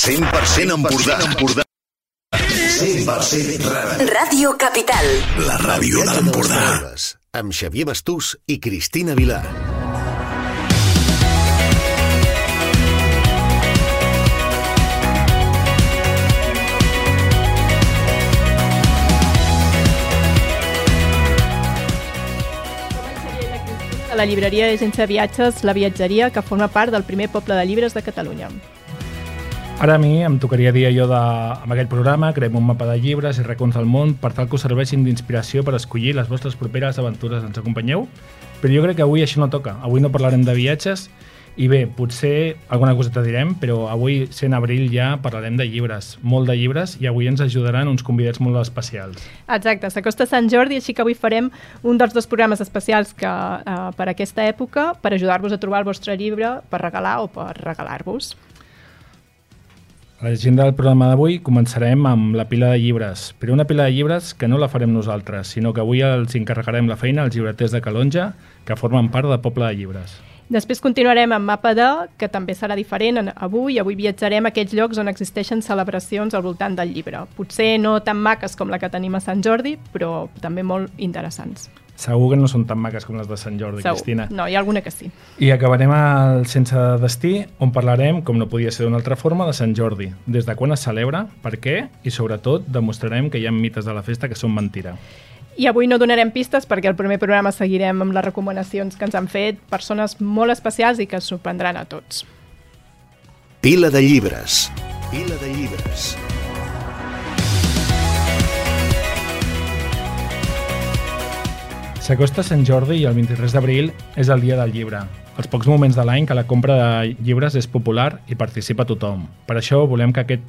100% Empordà. Empordà. 100% Rara. Ràdio Capital. La ràdio de l'Empordà. Amb Xavier Bastús i Cristina Vilar. de la llibreria Agència de Viatges La Viatgeria, que forma part del primer poble de llibres de Catalunya. Ara a mi em tocaria dir allò de, amb aquest programa, creem un mapa de llibres i racons del món per tal que us serveixin d'inspiració per escollir les vostres properes aventures. Ens acompanyeu? Però jo crec que avui això no toca. Avui no parlarem de viatges i bé, potser alguna cosa te direm, però avui, sent abril, ja parlarem de llibres, molt de llibres, i avui ens ajudaran uns convidats molt especials. Exacte, s'acosta Sant Jordi, així que avui farem un dels dos programes especials que eh, per aquesta època, per ajudar-vos a trobar el vostre llibre per regalar o per regalar-vos. A l'agenda del programa d'avui començarem amb la pila de llibres, però una pila de llibres que no la farem nosaltres, sinó que avui els encarregarem la feina als llibreters de Calonja, que formen part de Poble de Llibres. Després continuarem amb Mapa de, que també serà diferent en- avui. Avui viatjarem a aquells llocs on existeixen celebracions al voltant del llibre. Potser no tan maques com la que tenim a Sant Jordi, però també molt interessants. Segur que no són tan maques com les de Sant Jordi, Segur. Cristina. No, hi ha alguna que sí. I acabarem al Sense Destí, on parlarem, com no podia ser d'una altra forma, de Sant Jordi. Des de quan es celebra, per què i, sobretot, demostrarem que hi ha mites de la festa que són mentira. I avui no donarem pistes perquè el primer programa seguirem amb les recomanacions que ens han fet persones molt especials i que sorprendran a tots. Pila de llibres. Pila de llibres. S'acosta Sant Jordi i el 23 d'abril és el dia del llibre. Els pocs moments de l'any que la compra de llibres és popular i participa tothom. Per això volem que aquest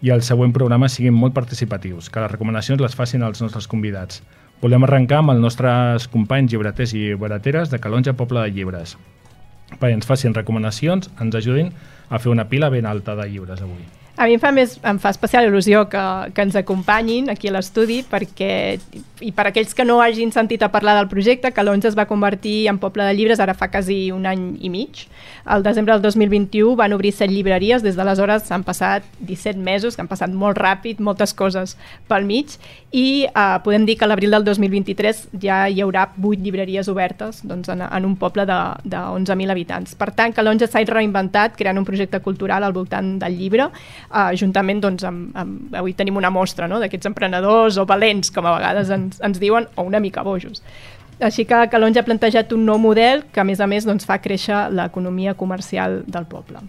i el següent programa siguin molt participatius, que les recomanacions les facin els nostres convidats. Volem arrencar amb els nostres companys llibreters i llibreteres de Calonja Poble de Llibres, perquè ens facin recomanacions, ens ajudin a fer una pila ben alta de llibres avui. A mi em fa, més, em fa especial il·lusió que, que ens acompanyin aquí a l'estudi perquè, i per aquells que no hagin sentit a parlar del projecte, Calonja es va convertir en poble de llibres ara fa quasi un any i mig. Al desembre del 2021 van obrir set llibreries, des d'aleshores s'han passat 17 mesos, que han passat molt ràpid, moltes coses pel mig, i eh, podem dir que a l'abril del 2023 ja hi haurà 8 llibreries obertes doncs, en, en un poble de, de 11.000 habitants. Per tant, Calonja s'ha reinventat creant un projecte cultural al voltant del llibre, uh, juntament doncs, amb, amb, avui tenim una mostra no? d'aquests emprenedors o valents, com a vegades ens, ens diuen, o una mica bojos. Així que Calonja ha plantejat un nou model que, a més a més, doncs, fa créixer l'economia comercial del poble.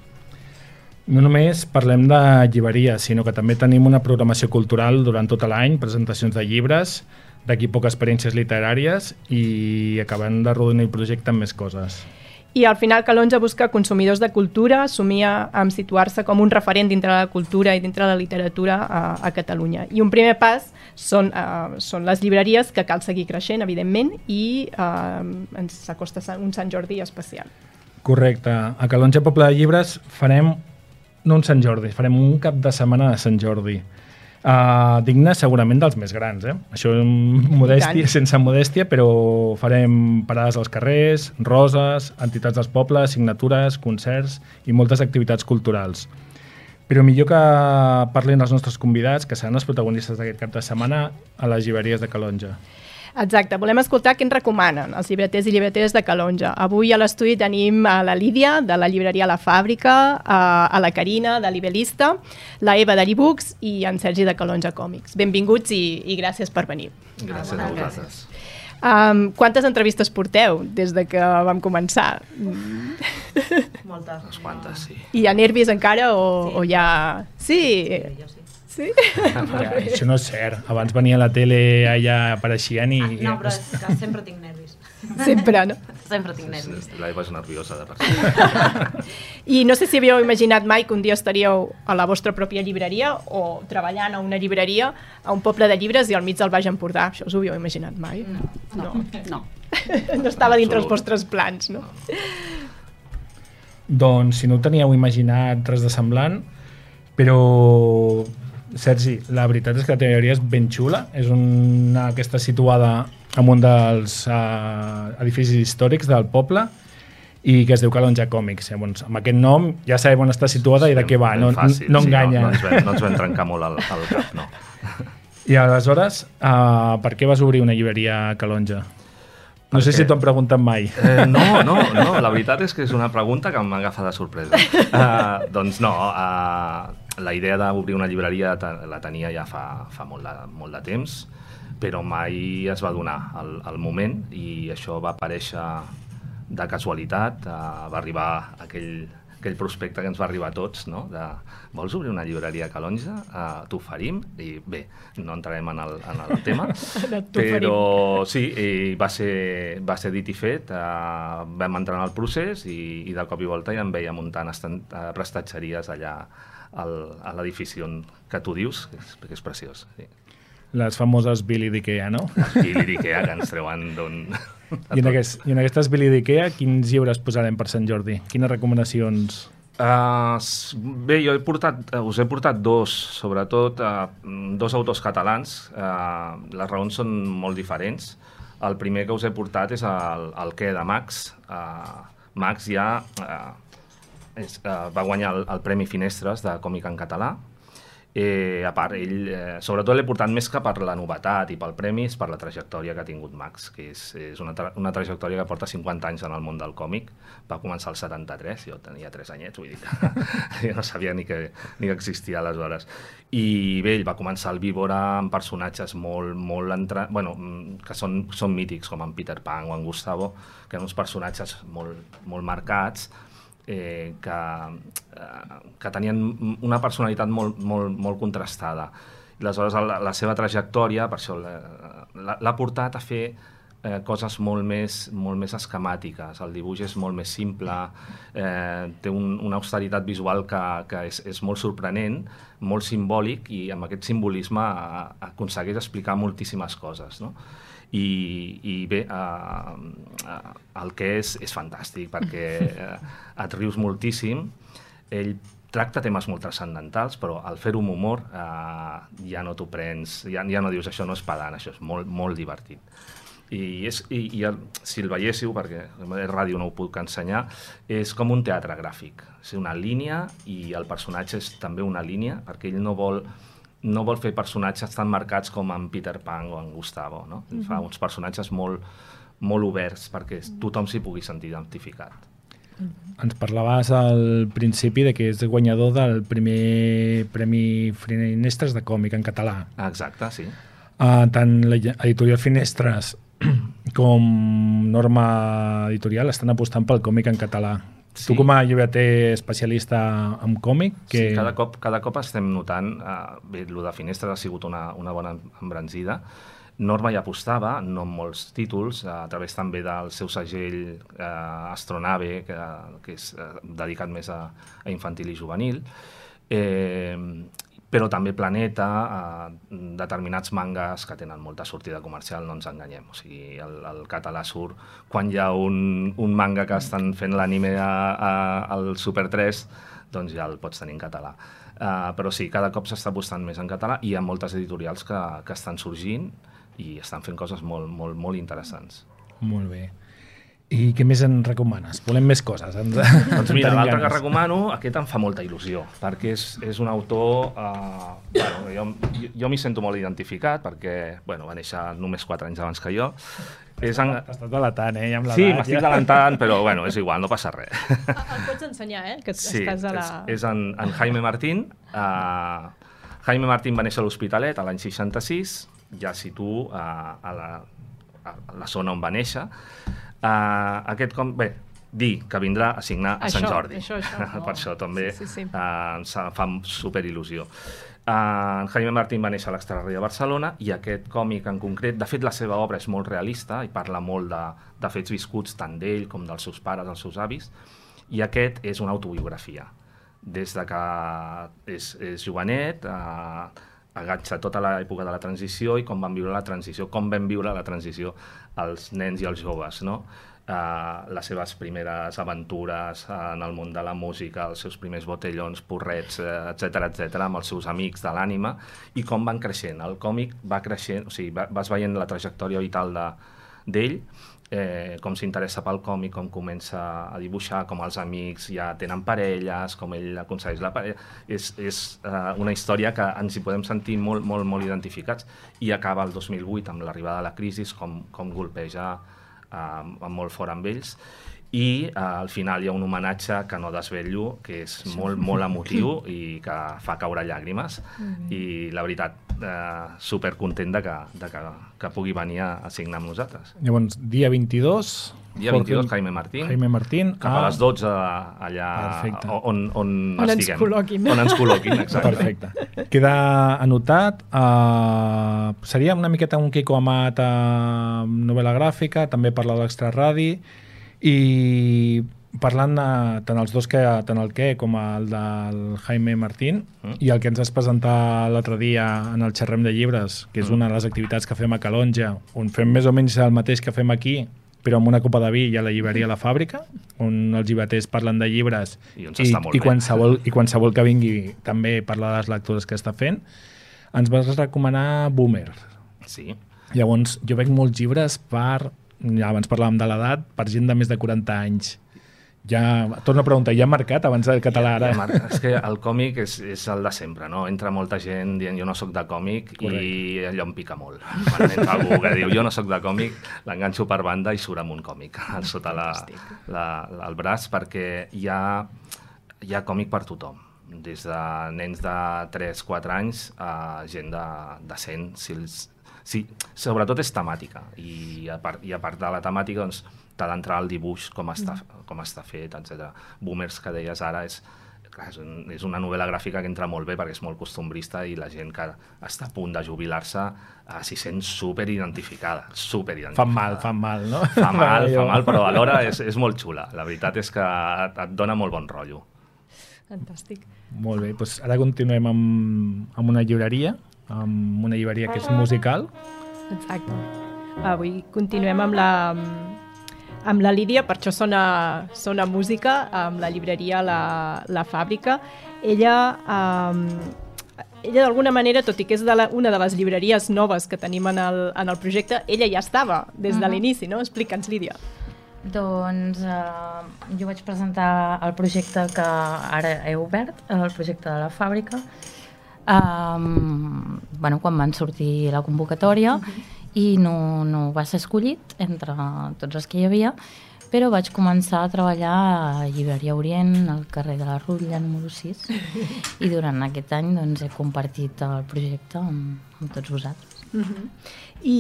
No només parlem de llibreria, sinó que també tenim una programació cultural durant tot l'any, presentacions de llibres, d'aquí poc experiències literàries i acabem de rodonir el projecte amb més coses. I al final Calonja busca consumidors de cultura, somia amb situar-se com un referent dintre de la cultura i dintre de la literatura a, a Catalunya. I un primer pas són, uh, són les llibreries, que cal seguir creixent, evidentment, i uh, ens s'acosta un Sant Jordi especial. Correcte. A Calonja Poble de Llibres farem no un Sant Jordi, farem un cap de setmana de Sant Jordi. Uh, digne segurament dels més grans, eh? Això amb modèstia, sense modèstia, però farem parades als carrers, roses, entitats dels pobles, signatures, concerts i moltes activitats culturals. Però millor que parlin els nostres convidats, que seran els protagonistes d'aquest cap de setmana a les llibreries de Calonja. Exacte, volem escoltar què ens recomanen els llibreters i llibreteres de Calonja. Avui a l'estudi tenim a la Lídia, de la llibreria La Fàbrica, a, a la Carina, de l'Ibelista, la Eva de l'Ebooks i en Sergi de Calonja Còmics. Benvinguts i, i gràcies per venir. Gràcies a vosaltres. Um, quantes entrevistes porteu des de que vam començar? Moltes. Unes quantes, sí. Hi ha nervis encara o, sí. o ja... Sí? Jo sí. Sí? Ja, això no és cert. Abans venia a la tele allà apareixien i... Ah, no, però és que sempre tinc nervis. Sempre, no? Sempre tinc nervis. L'Eva és nerviosa de per si. I no sé si havíeu imaginat mai que un dia estaríeu a la vostra pròpia llibreria o treballant a una llibreria a un poble de llibres i al mig del Baix Empordà. Això us ho havíeu imaginat mai? No, no, no. no estava dintre els vostres plans, no? Doncs si no ho teníeu imaginat res de semblant, però Sergi, la veritat és que la teoria és ben xula, és una que està situada en un dels uh, edificis històrics del poble i que es diu Calonja Còmics. Llavors, amb aquest nom ja sabem on està situada i de què va, no, fàcil, no sí, enganya. No, no, ens vam, no ens vam trencar molt el, el cap, no. I aleshores, uh, per què vas obrir una llibreria a Calonja? No sé si t'ho han preguntat mai. Eh, no, no, no, la veritat és que és una pregunta que m'agafa de sorpresa. Uh, doncs no, uh, la idea d'obrir una llibreria la tenia ja fa, fa molt, de, molt de temps, però mai es va donar el, el moment i això va aparèixer de casualitat, uh, va arribar aquell, aquell prospecte que ens va arribar a tots, no? de vols obrir una llibreria a Calonja? Uh, T'oferim? I bé, no entrarem en el, en el tema, però sí, i va ser, va ser dit i fet, uh, vam entrar en el procés i, i de cop i volta ja em veia muntant estan, uh, prestatgeries allà al, a l'edifici on que tu dius, que és, que és preciós. Sí. Les famoses Billy d'Ikea, no? Li dic que que ens treuen d'on... I en, aquest, I en aquestes Billy d'Ikea, quins llibres posarem per Sant Jordi? Quines recomanacions? Uh, bé, jo he portat, uh, us he portat dos, sobretot uh, dos autors catalans. Uh, les raons són molt diferents. El primer que us he portat és el, el què de Max. Uh, Max ja uh, és, uh, va guanyar el, el Premi Finestres de còmic en català. Eh, a part, ell, eh, sobretot l'he portat més que per la novetat i pel premi, és per la trajectòria que ha tingut Max, que és, és una, tra una trajectòria que porta 50 anys en el món del còmic. Va començar el 73, jo tenia 3 anyets, vull dir que jo no sabia ni que, ni que existia aleshores. I bé, ell va començar el Víbora amb personatges molt, molt entra... bueno, mm, que són, són mítics, com en Peter Pan o en Gustavo, que eren uns personatges molt, molt marcats, eh, que, eh, que tenien una personalitat molt, molt, molt contrastada. I aleshores la, la seva trajectòria, per això l'ha- portat a fer eh, coses molt més, molt més esquemàtiques. El dibuix és molt més simple, eh, té un, una austeritat visual que, que és, és molt sorprenent, molt simbòlic i amb aquest simbolisme aconsegueix explicar moltíssimes coses. No? I, i bé, eh, el que és és fantàstic perquè eh, et rius moltíssim ell tracta temes molt transcendentals però al fer-ho amb humor eh, ja no t'ho prens, ja, ja no dius això no és pedant, això és molt, molt divertit i, és, i, i el, si el veiéssiu, perquè a ràdio no ho puc ensenyar, és com un teatre gràfic. És una línia i el personatge és també una línia, perquè ell no vol, no vol fer personatges tan marcats com en Peter Pan o en Gustavo. No? Mm -hmm. Fa uns personatges molt, molt oberts perquè tothom s'hi pugui sentir identificat. Ens parlaves al principi de que és guanyador del primer Premi Finestres de còmic en català. Exacte, sí. Uh, tant l'editorial Finestres com Norma Editorial estan apostant pel còmic en català. Sí. Tu com a llibreter especialista en còmic, que... Sí, cada cop, cada cop estem notant, eh, bé, el de Finestres ha sigut una, una bona embranzida, Norma ja apostava, no amb molts títols, a través també del seu segell eh, Astronave, que, que és eh, dedicat més a, a infantil i juvenil, eh, però també Planeta, eh, determinats mangas que tenen molta sortida comercial, no ens enganyem. O sigui, el, el català surt quan hi ha un, un manga que estan fent l'anime al Super 3, doncs ja el pots tenir en català. Uh, però sí, cada cop s'està apostant més en català i hi ha moltes editorials que, que estan sorgint i estan fent coses molt, molt, molt interessants. Molt bé. I què més en recomanes? Volem més coses. Ens... Doncs mira, l'altre que recomano, aquest em fa molta il·lusió, perquè és, és un autor... Uh, bueno, jo jo, jo m'hi sento molt identificat, perquè bueno, va néixer només 4 anys abans que jo. És en... T'estàs delatant, eh? Ja amb Sí, m'estic ja. delantant, però bueno, és igual, no passa res. El pots ensenyar, eh? Que Sí, estàs a la... és, és en, en Jaime Martín. Uh, Jaime Martín va néixer a l'Hospitalet a l'any 66, ja situo uh, a, la, a la zona on va néixer. Uh, aquest com... Bé, dir que vindrà a signar a Sant Això, Jordi. això, això, no? per això també Sí, sí, sí. Uh, ens fa superil·lusió. Uh, en Jaime Martín va néixer a l'Extrarri de Barcelona i aquest còmic en concret, de fet la seva obra és molt realista i parla molt de, de fets viscuts tant d'ell com dels seus pares, dels seus avis, i aquest és una autobiografia. Des de que és, és jovenet, eh, agatxa tota l'època de la transició i com van viure la transició, com vam viure la transició els nens i els joves, no? Uh, les seves primeres aventures en el món de la música, els seus primers botellons, porrets, etc etc amb els seus amics de l'ànima, i com van creixent. El còmic va creixent, o sigui, va, vas veient la trajectòria vital de, d'ell eh, com s'interessa pel còmic, com comença a dibuixar, com els amics ja tenen parelles, com ell aconsegueix la parella. És, és eh, una història que ens hi podem sentir molt, molt, molt identificats i acaba el 2008 amb l'arribada de la crisi, com, com golpeja eh, molt fort amb ells i eh, al final hi ha un homenatge que no desvetllo, que és molt, molt emotiu i que fa caure llàgrimes i la veritat, eh, super content de que, de que, que pugui venir a, a signar amb nosaltres. Llavors, dia 22... Dia Jorge- 22, Jaime Martín. Jaime Martín. Cap a les 12 allà Perfecte. on, on, On ens col·loquin. On ens col·loquin, exacte. Perfecte. Queda anotat. Uh, seria una miqueta un Kiko Amat uh, novel·la gràfica, també parla d'extraradi i parlant de, tant els dos que tant el que com el del Jaime Martín Mm. i el que ens has presentat l'altre dia en el xerrem de llibres, que és una de les activitats que fem a Calonja, on fem més o menys el mateix que fem aquí, però amb una copa de vi i a la llibreria La Fàbrica, on els llibreters parlen de llibres I i, bé. qualsevol, i qualsevol que vingui també parlar de les lectures que està fent, ens vas recomanar Boomer. Sí. Llavors, jo veig molts llibres per, ja abans parlàvem de l'edat, per gent de més de 40 anys. Ja, torno a preguntar, ja ha marcat abans del català ara? Ja, és que el còmic és, és el de sempre, no? Entra molta gent dient jo no sóc de còmic i allò em pica molt. Quan entra algú que diu jo no sóc de còmic, l'enganxo per banda i surt amb un còmic sota la, la, la, el braç perquè hi ha, hi ha còmic per tothom des de nens de 3-4 anys a gent de, de 100 si els, sí, sobretot és temàtica i a part, i a part de la temàtica doncs, t'ha d'entrar al dibuix com està, com està fet, etc. Boomers que deies ara és, clar, és, un, és una novel·la gràfica que entra molt bé perquè és molt costumbrista i la gent que està a punt de jubilar-se eh, s'hi sent super identificada, super identificada. Fan mal, fan mal, no? Fa mal, fa mal, però alhora és, és molt xula. La veritat és que et, et dona molt bon rotllo. Fantàstic. Molt bé, doncs ara continuem amb, amb una llibreria, amb una llibreria que és musical. Exacte. Avui continuem amb la, amb la Lídia, per això sona, sona música, amb la llibreria La, la Fàbrica. Ella, um, ella d'alguna manera, tot i que és de la, una de les llibreries noves que tenim en el, en el projecte, ella ja estava des de Mhm. l'inici, no? Explica'ns, Lídia. Doncs eh, jo vaig presentar el projecte que ara he obert, el projecte de la fàbrica, um, bueno, quan van sortir la convocatòria i no, no va ser escollit entre tots els que hi havia, però vaig començar a treballar a Llibreria Orient, al carrer de la Rutlla, número 6, i durant aquest any doncs, he compartit el projecte amb, amb tots vosaltres. I,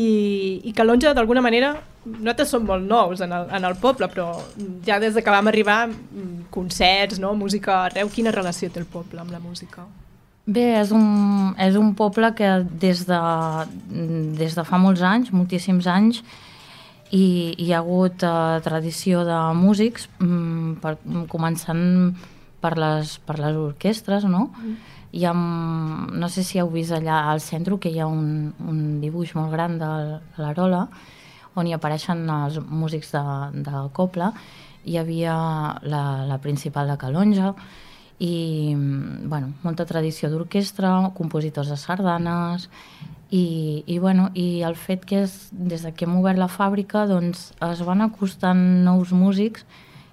i Calonja, d'alguna manera, nosaltres som molt nous en el, en el poble, però ja des de que vam arribar, mm, concerts, no? música arreu, quina relació té el poble amb la música? Bé, és un, és un poble que des de, des de fa molts anys, moltíssims anys, i hi ha hagut eh, tradició de músics, mm, per, començant per les, per les orquestres, no? Hi ha, mm, no sé si heu vist allà al centre que hi ha un, un dibuix molt gran de l'Arola on hi apareixen els músics de, del Coble. Hi havia la, la principal de Calonja, i mm, bueno, molta tradició d'orquestra, compositors de sardanes i, i, bueno, i el fet que és, des de que hem obert la fàbrica doncs es van acostant nous músics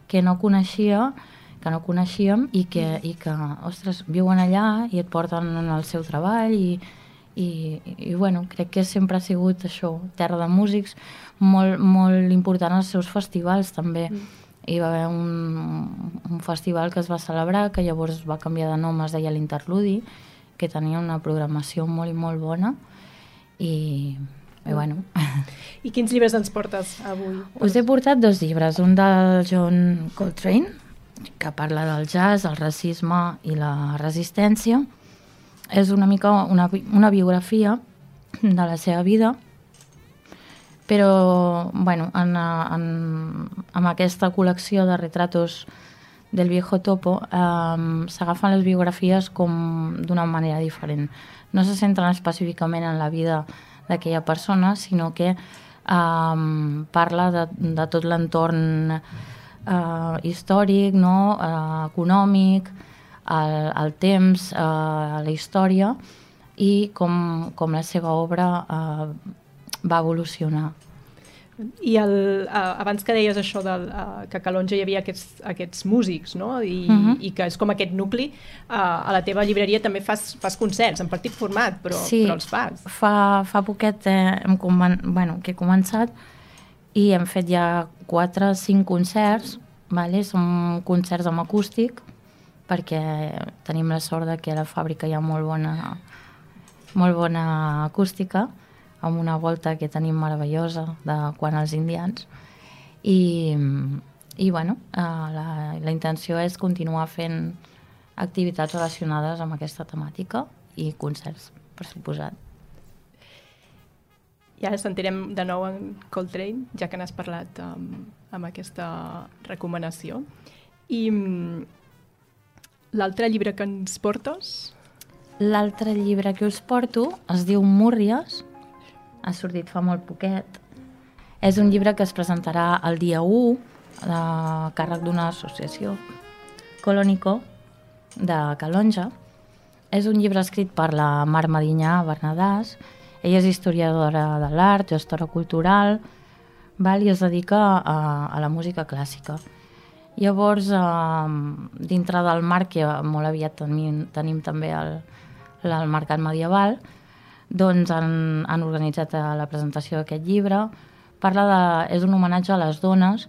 que no coneixia que no coneixíem i que, i que ostres, viuen allà i et porten en el seu treball i, i, i bueno, crec que sempre ha sigut això, terra de músics molt, molt important als seus festivals també. Mm hi va haver un, un festival que es va celebrar, que llavors va canviar de nom, es deia l'Interludi, que tenia una programació molt i molt bona, i, i bueno... I quins llibres ens portes avui? Us he portat dos llibres, un del John Coltrane, que parla del jazz, el racisme i la resistència. És una mica una, una biografia de la seva vida, però bueno, en, en, amb aquesta col·lecció de retratos del viejo topo um, s'agafen les biografies com d'una manera diferent. No se centren específicament en la vida d'aquella persona, sinó que um, parla de, de tot l'entorn uh, històric, no? uh, econòmic, el, el temps, uh, la història i com, com la seva obra uh, va evolucionar. I el, uh, abans que deies això del, uh, que a Calonja hi havia aquests, aquests músics, no? I, uh Mhm. -huh. i que és com aquest nucli, uh, a la teva llibreria també fas, fas concerts en partit format, però, Sí. però els fas. Fa, fa poquet eh, hem comen... bueno, que he començat i hem fet ja 4 o 5 concerts, vale? són concerts amb acústic, perquè tenim la sort de que a la fàbrica hi ha molt bona, molt bona acústica, amb una volta que tenim meravellosa de quan els indians. I, i bueno, eh, la, la intenció és continuar fent activitats relacionades amb aquesta temàtica i concerts, per suposat. I ara sentirem de nou en Coltrane, ja que n'has parlat um, amb aquesta recomanació. I um, l'altre llibre que ens portes? L'altre llibre que us porto es diu Múrries, ha sortit fa molt poquet. És un llibre que es presentarà el dia 1 a càrrec d'una associació, Colònico, de Calonja. És un llibre escrit per la Mar Medinyà Bernadàs. Ella és historiadora de l'art, gestora cultural, val? i es dedica a, a la música clàssica. Llavors, eh, dintre del marc, que molt aviat tenim, tenim també el, el mercat medieval, doncs han, han organitzat eh, la presentació d'aquest llibre. Parla de, és un homenatge a les dones,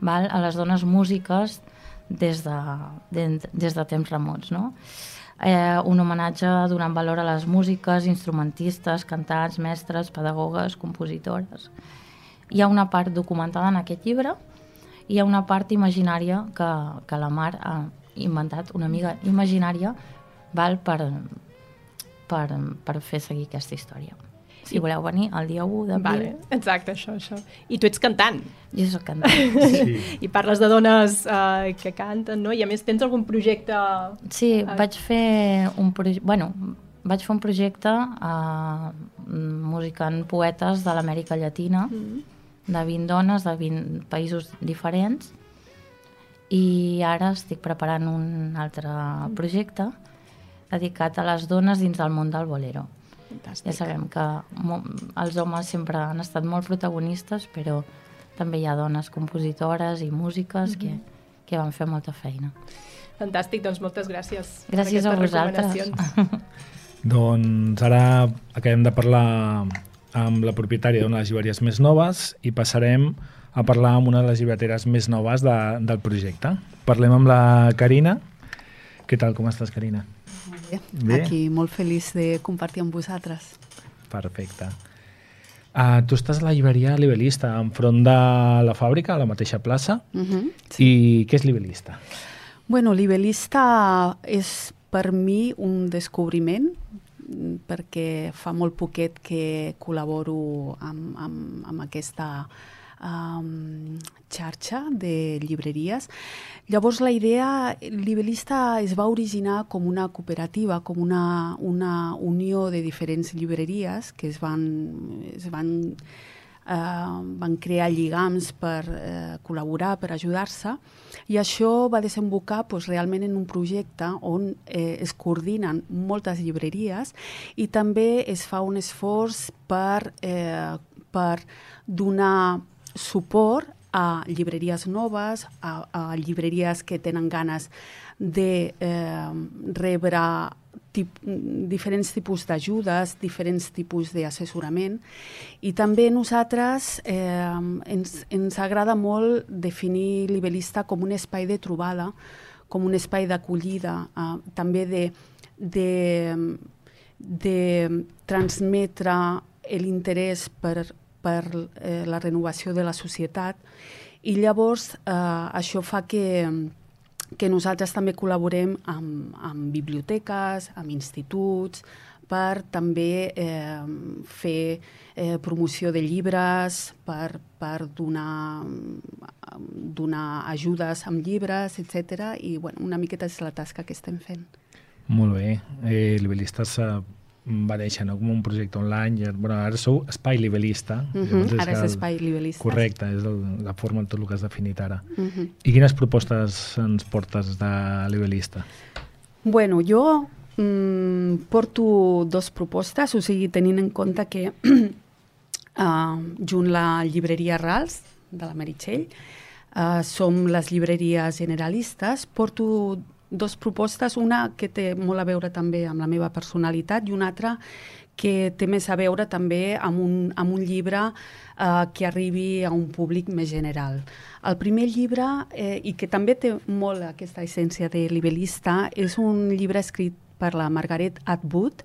val? a les dones músiques des de, de, des de temps remots. No? Eh, un homenatge donant valor a les músiques, instrumentistes, cantants, mestres, pedagogues, compositores. Hi ha una part documentada en aquest llibre i hi ha una part imaginària que, que la Mar ha inventat, una amiga imaginària, val per, per, per fer seguir aquesta història. Si voleu venir el dia 1 d'abril, Vale, exacte, això, això. I tu ets cantant. jo soc cantant. Sí. I parles de dones uh, que canten, no? I a més tens algun projecte... Sí, Ah. vaig fer un projecte... Bueno, vaig fer un projecte uh, musicant poetes de l'Amèrica Llatina, Mm. de 20 dones de 20 països diferents, i ara estic preparant un altre projecte dedicat a les dones dins del món del bolero. Fantàstic. Ja sabem que els homes sempre han estat molt protagonistes, però també hi ha dones compositores i músiques que, que van fer molta feina. Fantàstic, doncs moltes gràcies. per Gràcies a vosaltres. Doncs ara acabem de parlar amb la propietària d'una de les llibreries més noves i passarem a parlar amb una de les llibreteres més noves de, del projecte. Parlem amb la Carina. Què tal, com estàs, Carina? Bé, Bé. aquí molt feliç de compartir amb vosaltres. Perfecte. Uh, tu estàs a la llibreria Libelista, enfront de la fàbrica, a la mateixa plaça. Uh -huh. I què és Libelista? Bueno, Libelista és per mi un descobriment perquè fa molt poquet que col·laboro amb, amb, amb aquesta um, xarxa de llibreries. Llavors la idea libelista es va originar com una cooperativa, com una, una unió de diferents llibreries que es van, es van eh, van crear lligams per eh, col·laborar, per ajudar-se, i això va desembocar pues, realment en un projecte on eh, es coordinen moltes llibreries i també es fa un esforç per, eh, per donar suport a llibreries noves, a, a llibreries que tenen ganes de eh, rebre tip, diferents tipus d'ajudes, diferents tipus d'assessorament. I també nosaltres eh, ens, ens agrada molt definir Libelista com un espai de trobada, com un espai d'acollida, eh, també de, de, de transmetre l'interès per, per eh, la renovació de la societat i llavors eh, això fa que, que nosaltres també col·laborem amb, amb biblioteques, amb instituts, per també eh, fer eh, promoció de llibres, per, per donar, donar ajudes amb llibres, etc. I bueno, una miqueta és la tasca que estem fent. Molt bé. Eh, Libelistes eh, va néixer no? com un projecte online. I, bueno, ara sou espai libelista. Uh -huh. Ara és espai libelista. Correcte, és el, la forma en tot el que has definit ara. Uh -huh. I quines propostes ens portes de libelista? Bueno, jo mm, porto dos propostes, o sigui, tenint en compte que uh, junt la llibreria Rals, de la Meritxell, uh, som les llibreries generalistes. Porto dos propostes, una que té molt a veure també amb la meva personalitat i una altra que té més a veure també amb un, amb un llibre eh, que arribi a un públic més general. El primer llibre, eh, i que també té molt aquesta essència de libelista, és un llibre escrit per la Margaret Atwood,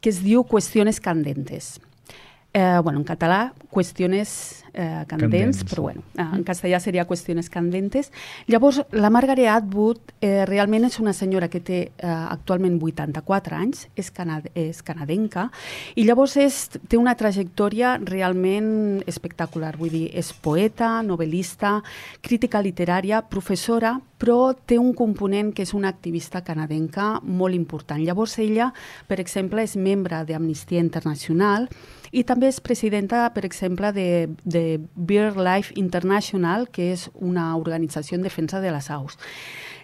que es diu Qüestiones candentes. Eh, bueno, en català, qüestiones eh, candents, Candents. però bueno, eh, en castellà seria qüestiones candentes. Llavors, la Margaret Atwood eh, realment és una senyora que té eh, actualment 84 anys, és, canad és canadenca, i llavors és, té una trajectòria realment espectacular. Vull dir, és poeta, novel·lista, crítica literària, professora, però té un component que és una activista canadenca molt important. Llavors ella, per exemple, és membre d'Amnistia Internacional i també és presidenta, per exemple, de, de BirdLife International, que és una organització en defensa de les aus.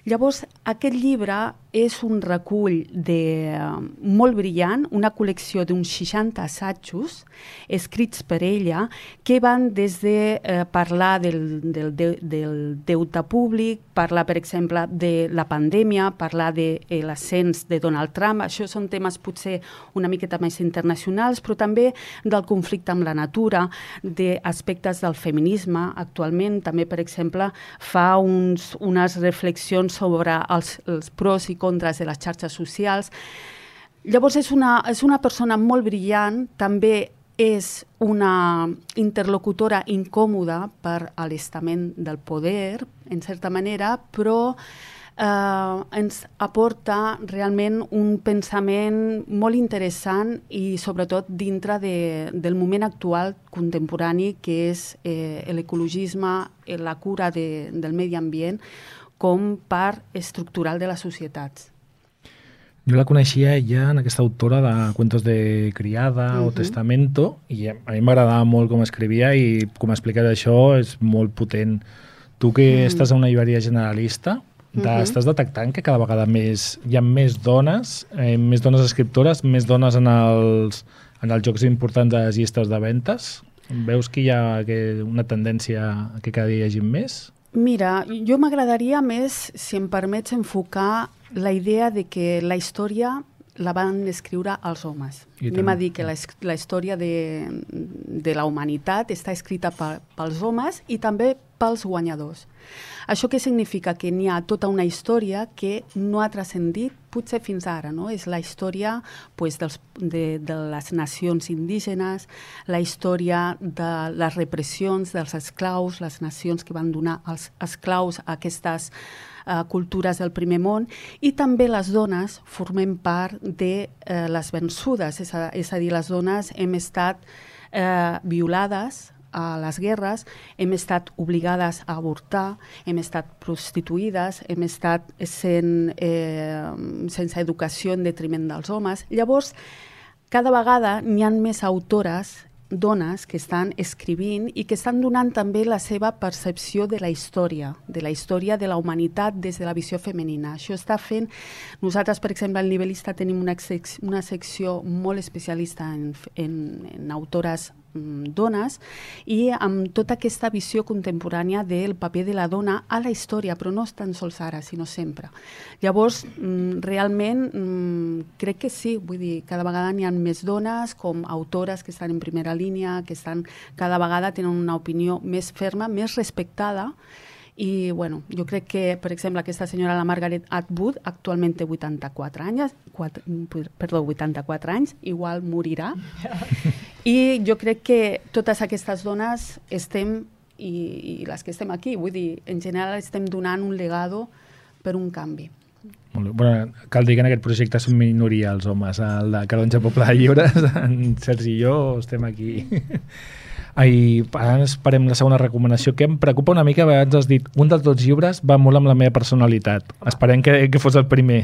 Llavors, aquest llibre és un recull de, eh, molt brillant, una col·lecció d'uns 60 assajos escrits per ella que van des de eh, parlar del, del, de, del deute públic, parlar, per exemple, de la pandèmia, parlar de eh, l'ascens de Donald Trump, això són temes potser una miqueta més internacionals, però també del conflicte amb la natura, d'aspectes del feminisme actualment, també, per exemple, fa uns, unes reflexions sobre els, els pros i contres de les xarxes socials. Llavors és una, és una persona molt brillant, també és una interlocutora incòmoda per a l'estament del poder, en certa manera, però eh, ens aporta realment un pensament molt interessant i sobretot dintre de, del moment actual contemporani que és eh, l'ecologisme, la cura de, del medi ambient com part estructural de les societats. Jo la coneixia ja en aquesta autora de Cuentos de criada uh -huh. o Mhm. Testamento i a mi m'agradava molt com escrivia i com expliques això és molt potent. Tu que Mm. estàs a una llibreria generalista, de, Mhm. estàs detectant que cada vegada més hi ha més dones, eh, més dones escriptores, més dones en els, en els jocs importants de les llistes de ventes? Veus que hi ha que una tendència que cada dia hi hagi més? Mira, jo m'agradaria més, si em permets, enfocar la idea de que la història la van escriure els homes. I Anem tant. a dir que la, la història de, de la humanitat està escrita per, pels homes i també pels guanyadors. Això què significa? Que n'hi ha tota una història que no ha transcendit potser fins ara, no? És la història pues, dels, de, de les nacions indígenes, la història de les repressions dels esclaus, les nacions que van donar els esclaus aquestes eh, cultures del primer món i també les dones formem part de eh, les vençudes, és a, és a dir, les dones hem estat eh, violades a les guerres, hem estat obligades a avortar, hem estat prostituïdes, hem estat sent, eh, sense educació en detriment dels homes. Llavors, cada vegada n'hi han més autores dones que estan escrivint i que estan donant també la seva percepció de la història, de la història de la humanitat des de la visió femenina. Això està fent... Nosaltres, per exemple, al Nivelista tenim una, sec una secció molt especialista en, en, en autores dones i amb tota aquesta visió contemporània del paper de la dona a la història, però no tan sols ara, sinó sempre. Llavors, mm, realment, mm, crec que sí, vull dir, cada vegada n'hi ha més dones com autores que estan en primera línia, que estan cada vegada tenen una opinió més ferma, més respectada, i bueno, jo crec que, per exemple, aquesta senyora, la Margaret Atwood, actualment té 84 anys, 4, perdó, 84 anys, igual morirà. I jo crec que totes aquestes dones estem, i, i les que estem aquí, vull dir, en general estem donant un legado per un canvi. Molt bé. Bueno, cal dir que en aquest projecte som minoria els homes. El de Calonja Poble de Llibres, en Sergi i jo estem aquí. Ai, ara esperem la segona recomanació, que em preocupa una mica, abans has dit, un dels dos llibres va molt amb la meva personalitat. Esperem que, que fos el primer.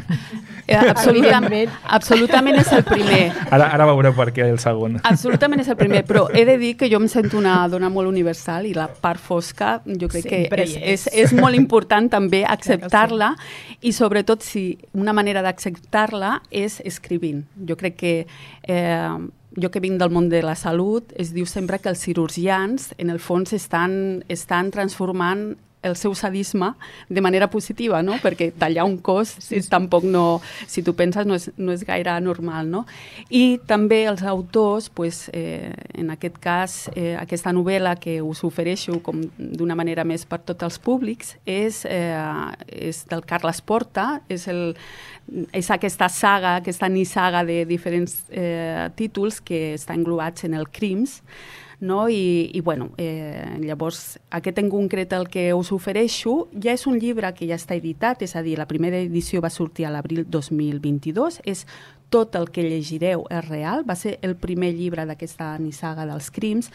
Eh, absolutament, absolutament és el primer. Ara, ara veureu per què el segon. Absolutament és el primer, però he de dir que jo em sento una dona molt universal i la part fosca jo crec Sempre que és, és, és. és molt important també acceptar-la i sobretot si una manera d'acceptar-la és escrivint. Jo crec que eh, jo que vinc del món de la salut, es diu sempre que els cirurgians, en el fons, estan, estan transformant el seu sadisme de manera positiva, no? perquè tallar un cos sí, sí. tampoc no, si tu penses, no és, no és gaire normal. No? I també els autors, pues, eh, en aquest cas, eh, aquesta novel·la que us ofereixo com d'una manera més per tots els públics, és, eh, és del Carles Porta, és, el, és aquesta saga, aquesta nissaga de diferents eh, títols que està englobats en el Crims, no? I, i bueno, eh, llavors aquest en concret el que us ofereixo ja és un llibre que ja està editat, és a dir, la primera edició va sortir a l'abril 2022, és tot el que llegireu és real, va ser el primer llibre d'aquesta nissaga dels crims,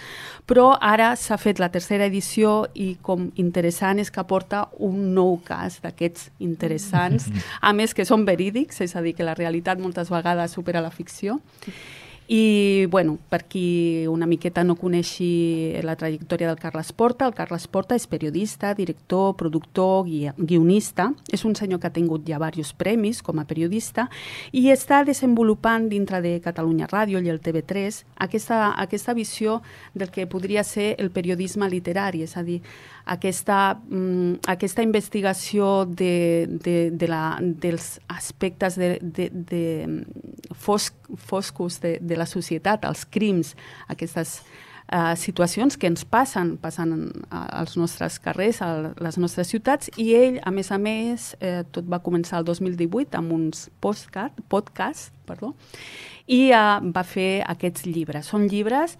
però ara s'ha fet la tercera edició i com interessant és que aporta un nou cas d'aquests interessants, a més que són verídics, és a dir, que la realitat moltes vegades supera la ficció. I, bueno, per qui una miqueta no coneixi la trajectòria del Carles Porta, el Carles Porta és periodista, director, productor, gui guionista. És un senyor que ha tingut ja diversos premis com a periodista i està desenvolupant dintre de Catalunya Ràdio i el TV3 aquesta, aquesta visió del que podria ser el periodisme literari, és a dir, aquesta, mm, aquesta investigació de, de, de la, dels aspectes de, de, de fosc, foscos de, de la societat, els crims, aquestes uh, situacions que ens passen, passen als nostres carrers, a les nostres ciutats, i ell, a més a més, eh, tot va començar el 2018 amb uns podcast, podcast perdó, i uh, va fer aquests llibres. Són llibres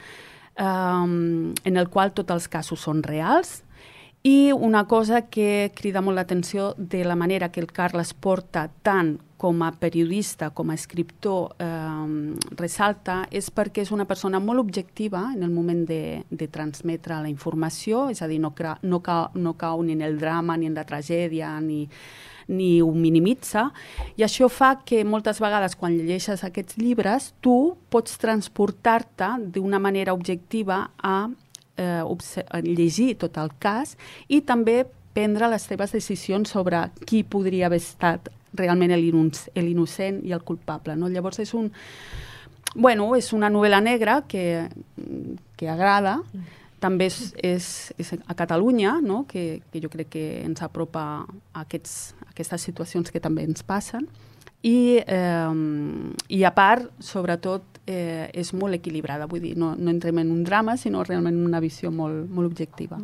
um, en el qual tots els casos són reals, i una cosa que crida molt l'atenció de la manera que el Carles porta tant com a periodista, com a escriptor, eh, ressalta, és perquè és una persona molt objectiva en el moment de, de transmetre la informació, és a dir, no, cra, no, cau, no cau ni en el drama, ni en la tragèdia, ni, ni ho minimitza, i això fa que moltes vegades quan llegeixes aquests llibres tu pots transportar-te d'una manera objectiva a eh, llegir tot el cas i també prendre les teves decisions sobre qui podria haver estat realment l'innocent i el culpable. No? Llavors és un... Bueno, és una novel·la negra que, que agrada, també és, és, és a Catalunya, no? que, que jo crec que ens apropa a, aquests, a aquestes situacions que també ens passen, i, eh, i a part, sobretot, eh, és molt equilibrada, vull dir, no, no entrem en un drama, sinó realment una visió molt, molt objectiva.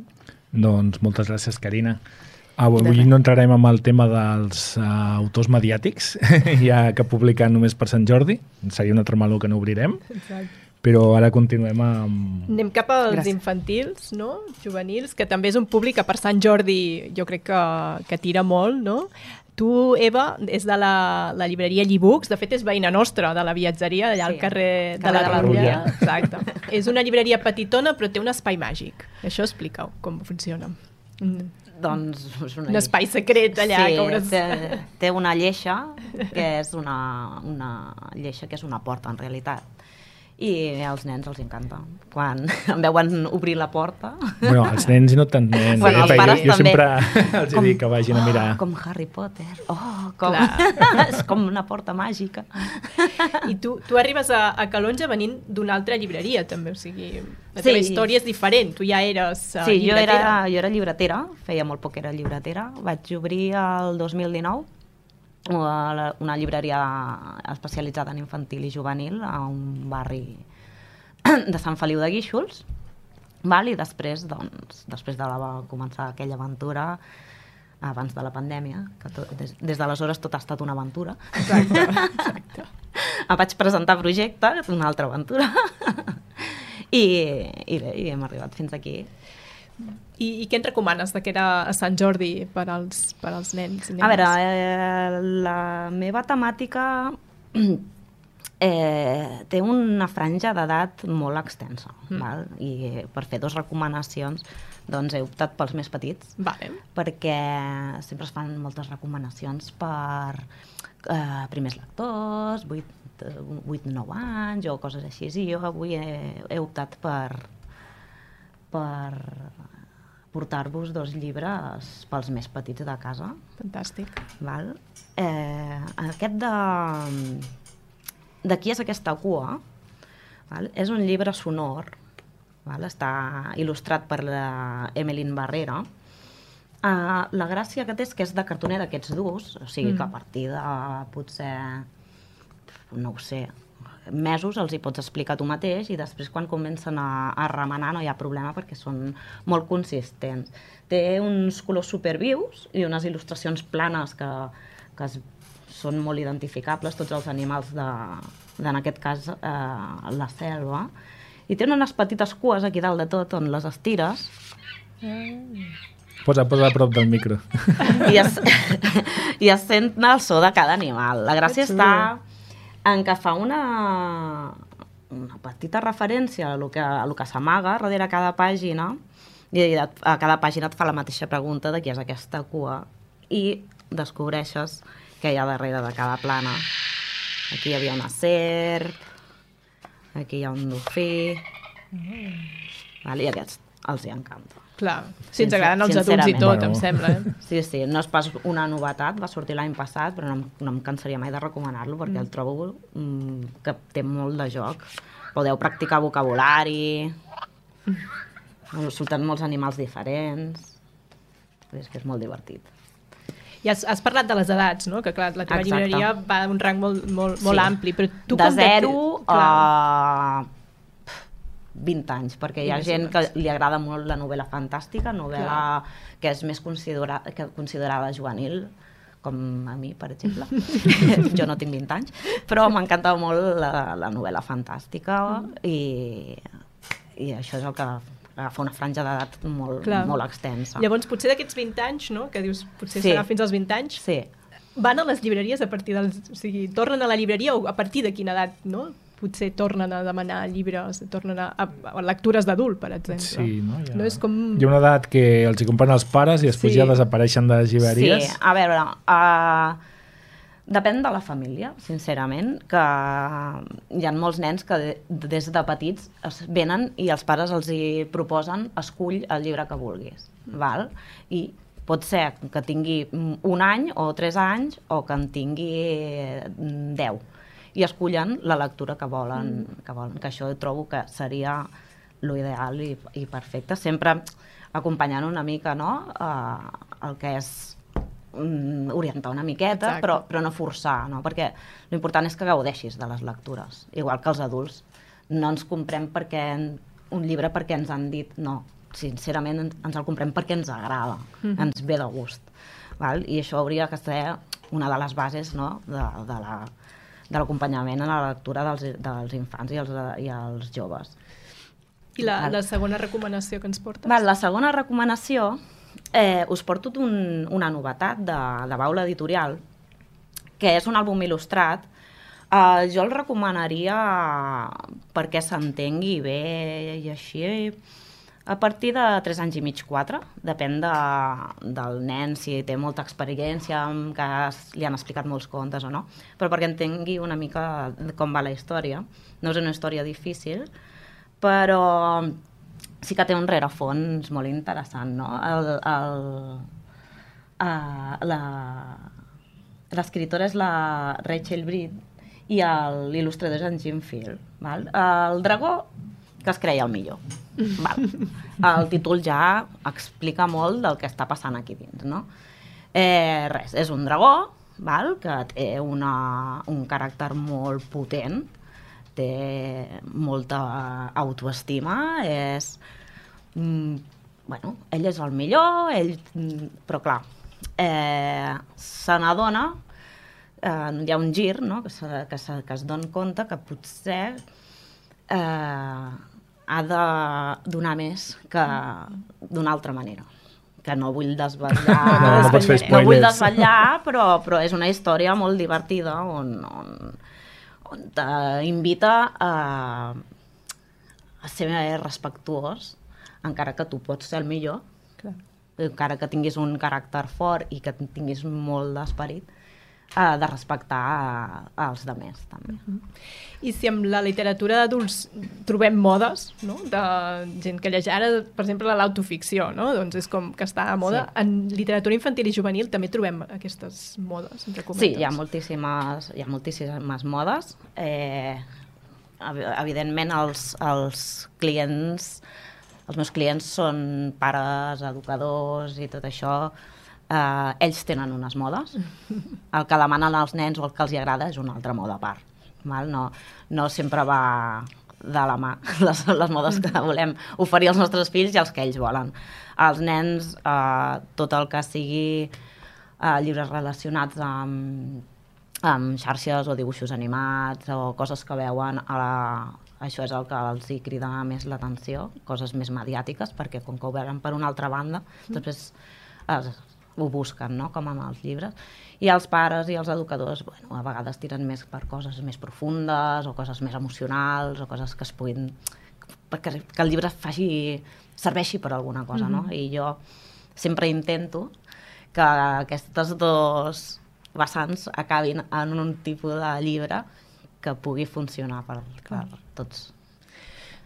Doncs moltes gràcies, Carina. Avui no entrarem amb el tema dels uh, autors mediàtics, ja que publiquen només per Sant Jordi, seria un altre meló que no obrirem, Exacte. però ara continuem amb... Anem cap als Gràcies. infantils, no? juvenils, que també és un públic que per Sant Jordi jo crec que, que tira molt, no? Tu, Eva, és de la, la llibreria Llibooks, de fet és veïna nostra, de la viatgeria, allà sí, al carrer, carrer de la, de la Rulla. Exacte. és una llibreria petitona, però té un espai màgic. Això explica com funciona. Mm. Doncs és una... Un espai secret allà. Sí, obres... té, té una lleixa, que és una, una lleixa que és una porta, en realitat i als nens els encanta. Quan em veuen obrir la porta... Bueno, els nens i no tant nens. Bueno, eh? els pares jo, jo també. sempre els com, dic que vagin a mirar. Oh, com Harry Potter. Oh, com... és com una porta màgica. I tu, tu arribes a, a Calonja venint d'una altra llibreria, també. O sigui, la teva sí. història és diferent. Tu ja eres uh, sí, llibretera. jo era, jo era llibretera. Feia molt poc que era llibretera. Vaig obrir el 2019 una llibreria especialitzada en infantil i juvenil a un barri de Sant Feliu de Guíxols val? i després, doncs, després de la, va començar aquella aventura abans de la pandèmia, que tot, des, des d'aleshores tot ha estat una aventura. Exacte, exacte. em vaig presentar projecte, una altra aventura, i, i bé, i hem arribat fins aquí. I, I què ens recomanes de que era a Sant Jordi per als, per als nens i nenes? A veure, eh, la meva temàtica eh, té una franja d'edat molt extensa, mm. val? i per fer dues recomanacions doncs he optat pels més petits, vale. perquè sempre es fan moltes recomanacions per eh, primers lectors, 8-9 anys o coses així, i jo avui he, he optat per per portar-vos dos llibres pels més petits de casa. Fantàstic. Val? Eh, aquest de... De qui és aquesta cua? Val? És un llibre sonor, val? està il·lustrat per la Emeline Barrera. Uh, la gràcia que té és que és de cartoner d'aquests durs, o sigui mm. que a partir de potser, no ho sé, mesos els hi pots explicar tu mateix i després quan comencen a, a remenar no hi ha problema perquè són molt consistents. Té uns colors supervius i unes il·lustracions planes que, que es, són molt identificables, tots els animals de, de en aquest cas, eh, la selva. I té unes petites cues aquí dalt de tot on les estires Posa, posa a prop del micro. i es, i es sent el so de cada animal. La gràcia està en que fa una, una petita referència a lo que, a lo que s'amaga darrere cada pàgina i a cada pàgina et fa la mateixa pregunta de qui és aquesta cua i descobreixes què hi ha darrere de cada plana. Aquí hi havia una serp, aquí hi ha un dofí... Vale, I aquests els hi encanta. Clar, si ens agraden els adults i tot, Bueno. em sembla. Eh? Sí, sí, no és pas una novetat, va sortir l'any passat, però no, em- no em cansaria mai de recomanar-lo perquè el trobo mm, que té molt de joc. Podeu practicar vocabulari, us surten molts animals diferents, és que és molt divertit. I has, has parlat de les edats, no? Que clar, la teva Exacte. llibreria va d'un rang molt, molt, molt Sí. ampli, però tu de com zero Clar. a 20 anys, perquè hi ha gent que li agrada molt la novel·la fantàstica, novel·la que és més considera que considerada juvenil, com a mi, per exemple. jo no tinc 20 anys, però m'encanta molt la, la novel·la fantàstica Mm. i, i això és el que agafa una franja d'edat molt, Clar. molt extensa. Llavors, potser d'aquests 20 anys, no? que dius, potser Sí. serà fins als 20 anys, Sí, van a les llibreries a partir dels... O sigui, tornen a la llibreria o a partir de quina edat, no? Potser tornen a demanar llibres, tornen a, a, a lectures d'adult, per exemple. Sí, no? Ha, No és com... hi ha una edat que els hi compren els pares i després Sí. ja desapareixen de les llibreries. Sí, a veure, uh, depèn de la família, sincerament, que hi ha molts nens que de- des de petits es venen i els pares els hi proposen escull el llibre que vulguis, val? I pot ser que tingui un any o tres anys o que en tingui mm, deu i escullen la lectura que volen, que volen, que això trobo que seria l'ideal i, i perfecte, sempre acompanyant una mica no? uh, el que és mm, orientar una miqueta, Exacte. però, però no forçar, no? perquè l'important és que gaudeixis de les lectures, igual que els adults. No ens comprem perquè un llibre perquè ens han dit, no, sincerament ens, ens el comprem perquè ens agrada, Mhm. ens ve de gust. Val? I això hauria que ser una de les bases no? de, de la de l'acompanyament en la lectura dels, dels infants i els, i els joves. I la, la segona recomanació que ens portes? Val, la segona recomanació, eh, us porto un, una novetat de, de Baula Editorial, que és un àlbum il·lustrat. Eh, jo el recomanaria perquè s'entengui bé i així a partir de 3 anys i mig, 4, depèn de, del nen, si té molta experiència, que li han explicat molts contes o no, però perquè entengui una mica com va la història. No és una història difícil, però sí que té un rerefons molt interessant, no? El, el, uh, la, l'escriptora és la Rachel Breed i l'il·lustrador és en Jim Field. Val? El dragó que es creia el millor. Val. El títol ja explica molt del que està passant aquí dins, no? Eh, res, és un dragó val? que té una, un caràcter molt potent, té molta autoestima, és... Mm, bueno, ell és el millor, ell... mm, Però clar, eh, se n'adona, eh, hi ha un gir, no?, que, se, que, se, que es don compte que potser eh, ha de donar més que d'una altra manera. Que no vull desvetllar No, no pots fer no vull desvetllar però, però és una història molt divertida on, on, on t'invita a, a ser respectuós encara que tu pots ser el millor. Clar. encara que tinguis un caràcter fort i que tinguis molt d'esperit eh, de respectar eh, els demés també. I si amb la literatura d'adults trobem modes, no?, de gent que llegeix ara, per exemple, l'autoficció, no?, doncs és com que està a moda. Sí. En literatura infantil i juvenil també trobem aquestes modes, entre cometes. Sí, hi ha moltíssimes, hi ha moltíssimes modes. Eh, ev- evidentment els, els clients, els meus clients són pares, educadors i tot això, eh, ells tenen unes modes. El que demanen als nens o el que els agrada és una altra moda a part. Val? No, no sempre va de la mà les, les modes que volem oferir als nostres fills i els que ells volen. Els nens, eh, tot el que sigui eh, llibres relacionats amb, amb xarxes o dibuixos animats o coses que veuen a la, això és el que els hi crida més l'atenció, coses més mediàtiques, perquè com que ho veuen per una altra banda, després es, ho busquen, no?, com amb els llibres. I els pares i els educadors, bueno, a vegades tiren més per coses més profundes o coses més emocionals o coses que es puguin... perquè que el llibre faci, serveixi per alguna cosa, no? I jo sempre intento que aquestes dos vessants acabin en un tipus de llibre que pugui funcionar per, per tots.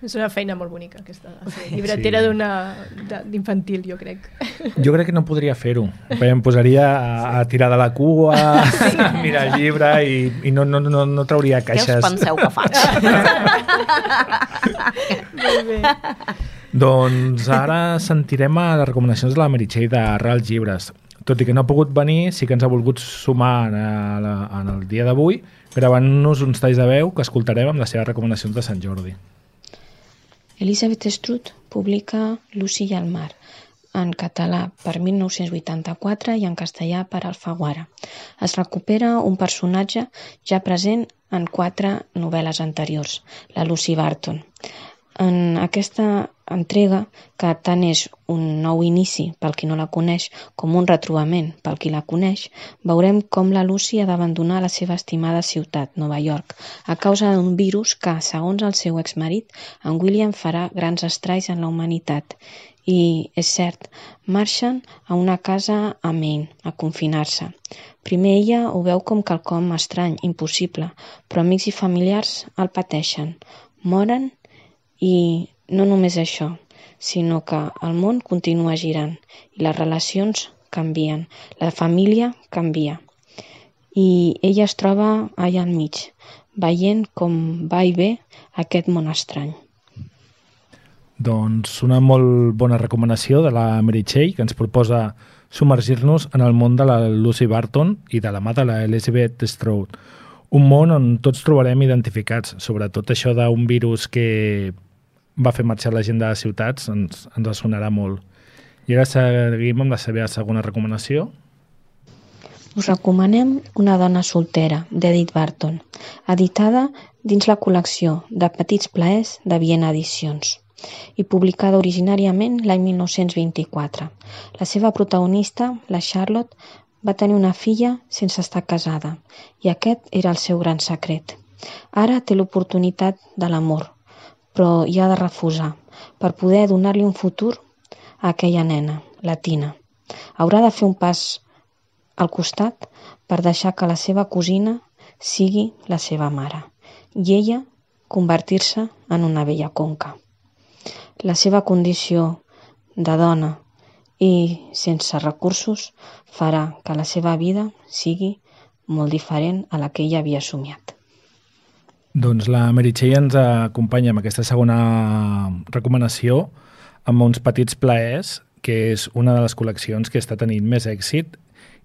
És una feina molt bonica, aquesta, llibretera Sí. d'infantil, jo crec. Jo crec que no podria fer-ho. Em posaria a, a tirar de la cua, a mirar el llibre i, i no, no, no, no trauria Què us caixes. penseu que faig? Molt bé. Doncs ara sentirem a les recomanacions de la Meritxell de Reals Llibres. Tot i que no ha pogut venir, sí que ens ha volgut sumar en, la, en el dia d'avui gravant-nos uns talls de veu que escoltarem amb les seves recomanacions de Sant Jordi. Elisabeth Strutt publica Lucy i el mar, en català per 1984 i en castellà per Alfaguara. Es recupera un personatge ja present en quatre novel·les anteriors, la Lucy Barton. En aquesta entrega, que tant és un nou inici pel qui no la coneix com un retrobament pel qui la coneix, veurem com la Lucy ha d'abandonar la seva estimada ciutat, Nova York, a causa d'un virus que, segons el seu exmarit, en William farà grans estralls en la humanitat. I, és cert, marxen a una casa a Maine, a confinar-se. Primer ella ho veu com quelcom estrany, impossible, però amics i familiars el pateixen. Moren i no només això, sinó que el món continua girant i les relacions canvien, la família canvia. I ella es troba allà al mig, veient com va i ve aquest món estrany. Doncs una molt bona recomanació de la Meritxell que ens proposa submergir-nos en el món de la Lucy Barton i de la mà de la Elizabeth Stroud. Un món on tots trobarem identificats, sobretot això d'un virus que va fer marxar la gent de les ciutats, ens, ens sonarà molt. I ara seguim amb la seva segona recomanació. Us recomanem Una dona soltera, d'Edith Barton, editada dins la col·lecció de Petits Plaers de Viena Edicions i publicada originàriament l'any 1924. La seva protagonista, la Charlotte, va tenir una filla sense estar casada i aquest era el seu gran secret. Ara té l'oportunitat de l'amor, però hi ha de refusar per poder donar-li un futur a aquella nena, la Tina. Haurà de fer un pas al costat per deixar que la seva cosina sigui la seva mare i ella convertir-se en una vella conca. La seva condició de dona i sense recursos farà que la seva vida sigui molt diferent a la que ella havia somiat. Doncs la Meritxell ens acompanya amb aquesta segona recomanació amb uns petits plaers, que és una de les col·leccions que està tenint més èxit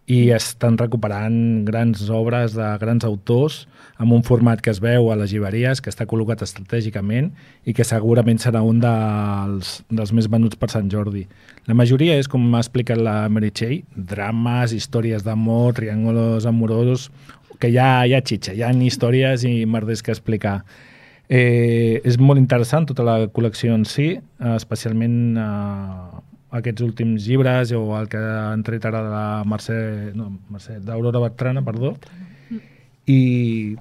i estan recuperant grans obres de grans autors amb un format que es veu a les llibreries, que està col·locat estratègicament i que segurament serà un dels, dels més venuts per Sant Jordi. La majoria és, com m'ha explicat la Meritxell, drames, històries d'amor, triàngulos amorosos, que ja hi ha xitxa, hi ha històries i merders que explicar. Eh, és molt interessant tota la col·lecció en si, eh, especialment eh, aquests últims llibres o el que han tret ara de la Mercè, no, Mercè, d'Aurora Bertrana, perdó, i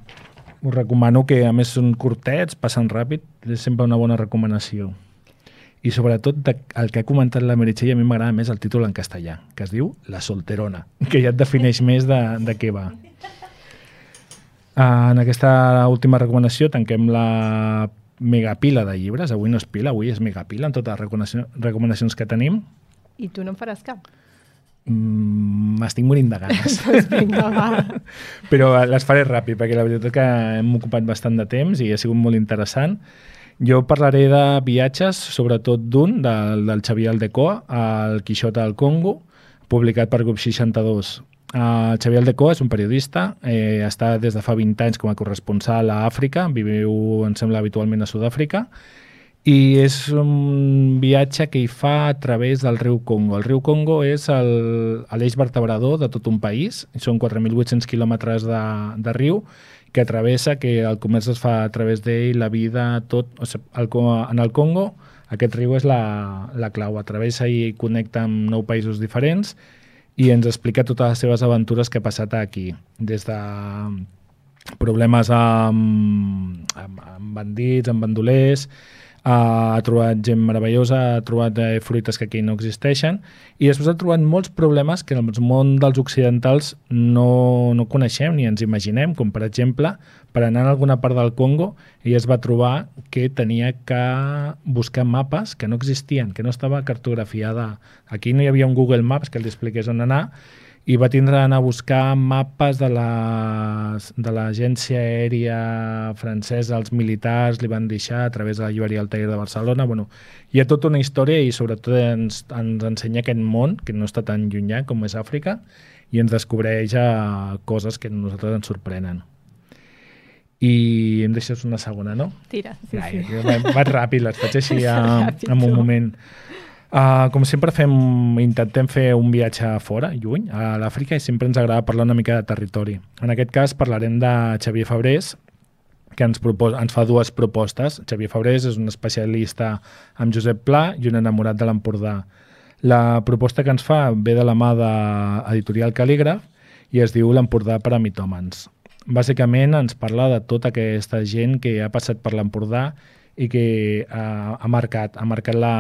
us recomano que a més són curtets, passen ràpid, és sempre una bona recomanació. I sobretot de, el que ha comentat la Meritxell, a mi m'agrada més el títol en castellà, que es diu La solterona, que ja et defineix més de, de què va. En aquesta última recomanació tanquem la megapila de llibres. Avui no és pila, avui és megapila en totes les recomanacions, recomanacions que tenim. I tu no en faràs cap. Mm, M'estic morint de ganes. Doncs vinga, va. Però les faré ràpid, perquè la veritat que hem ocupat bastant de temps i ha sigut molt interessant. Jo parlaré de viatges, sobretot d'un, del, del Xavier Aldecoa, al Quixota del Congo, publicat per Grup 62. Uh, Xavier Aldecoa és un periodista, eh, està des de fa 20 anys com a corresponsal a Àfrica, viu, em sembla, habitualment a Sud-àfrica, i és un viatge que hi fa a través del riu Congo. El riu Congo és l'eix vertebrador de tot un país, són 4.800 quilòmetres de, de riu que travessa, que el comerç es fa a través d'ell, la vida, tot. O sigui, el, en el Congo aquest riu és la, la clau, atravessa i connecta amb nou països diferents i ens explica totes les seves aventures que ha passat aquí, des de problemes amb, amb, amb bandits, amb bandolers, ha trobat gent meravellosa, ha trobat eh, fruites que aquí no existeixen i després ha trobat molts problemes que en el món dels occidentals no, no coneixem ni ens imaginem, com per exemple per anar a alguna part del Congo ell es va trobar que tenia que buscar mapes que no existien, que no estava cartografiada. Aquí no hi havia un Google Maps que li expliqués on anar i va tindre d'anar a buscar mapes de l'agència aèria francesa, els militars li van deixar a través de la llibreria Altair de Barcelona. Bueno, hi ha tota una història i sobretot ens, ens ensenya aquest món, que no està tan llunyà com és Àfrica, i ens descobreix eh, coses que a nosaltres ens sorprenen. I em deixes una segona, no? Tira, sí, Ai, sí. vaig, ràpid, les faig així a, en un tu. Uh, com sempre fem, intentem fer un viatge fora, lluny, a l'Àfrica, i sempre ens agrada parlar una mica de territori. En aquest cas parlarem de Xavier Fabrés, que ens, propos ens fa dues propostes. Xavier Fabrés és un especialista amb Josep Pla i un enamorat de l'Empordà. La proposta que ens fa ve de la mà de Editorial Calígraf i es diu L'Empordà per a mitòmans. Bàsicament ens parla de tota aquesta gent que ha passat per l'Empordà i que ha, ha marcat, ha marcat la,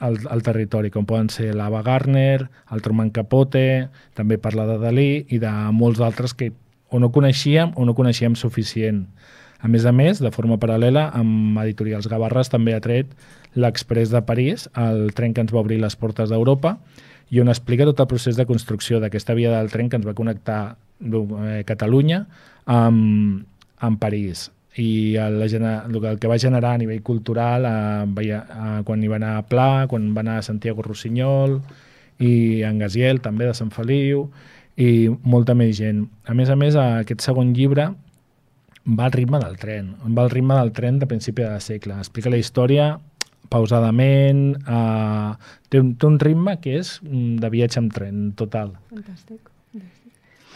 el, el territori, com poden ser l'Ava Gardner, el Truman Capote, també parla de Dalí i de molts altres que o no coneixíem o no coneixíem suficient. A més a més, de forma paral·lela, amb Editorials Gavarres també ha tret l'Express de París, el tren que ens va obrir les portes d'Europa, i on explica tot el procés de construcció d'aquesta via del tren que ens va connectar eh, Catalunya amb, amb París i el, el que- va generar a nivell cultural eh, eh, quan hi va anar a Pla, quan va anar a Santiago Rossinyol i en Gaziel també de Sant Feliu i molta més gent. A més a més, aquest segon llibre va al ritme del tren, va al ritme del tren de principi de segle. Explica la història pausadament, eh, té, un, té un ritme que és mm, de viatge amb tren, total. Fantàstic.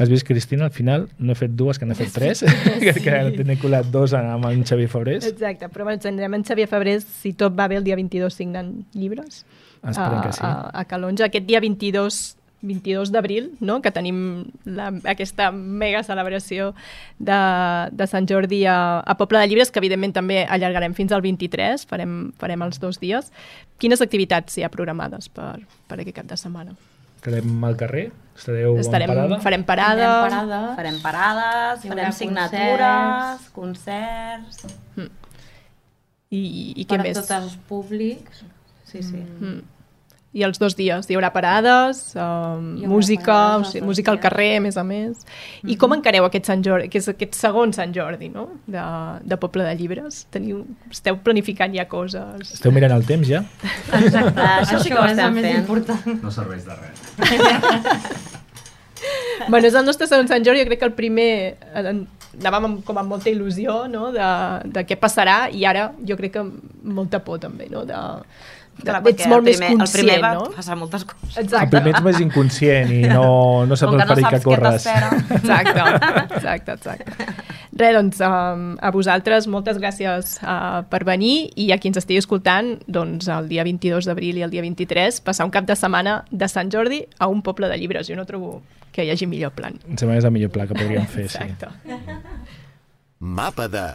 Has vist, Cristina, al final no he fet dues, que n'he fet tres, que, que n'he colat dos amb en Xavier Fabrés. Exacte, però bueno, en Xavier Fabrés, si tot va bé, el dia 22 signant llibres. Esperem a, que sí. A, a Calonja. Aquest dia 22 22 d'abril, no? que tenim la, aquesta mega celebració de, de Sant Jordi a, a Poble de Llibres, que evidentment també allargarem fins al 23, farem, farem els dos dies. Quines activitats hi ha programades per, per aquest cap de setmana? Quedem al carrer? Estareu Estarem, en parada? farem parada. Farem parada. Farem parades, farem signatures, concerts... I, i què per a més? tots els públics. Sí, sí. Mm. I els dos dies hi haurà parades, um, Hi haurà música, parades o sigui, música al carrer, a més a més. I com encareu aquest Sant Jordi, que és aquest segon Sant Jordi, no?, de, de Poble de Llibres? Teniu, esteu planificant ja coses? Esteu mirant el temps ja? Exacte, això sí que ho és el estem més fent. important. No serveix de res. Bueno, és el nostre segon Sant Jordi, jo crec que el primer en- anàvem amb, com amb molta il·lusió, no?, de, de què passarà, i ara jo crec que molta por també, no?, de Clar, ets molt el primer, més el primer conscient, va no? passar moltes coses. El Exacte. primer ets més inconscient i no, no saps Com el que no perill que saps què corres. Exacte, exacte, exacte. Res, doncs, um, a vosaltres moltes gràcies uh, per venir i a qui ens estigui escoltant, doncs el dia 22 d'abril i el dia 23, passar un cap de setmana de Sant Jordi a un poble de llibres. Jo no trobo que hi hagi millor plan. Em sembla que és el millor pla que podríem fer, sí. Exacte. Mapa de...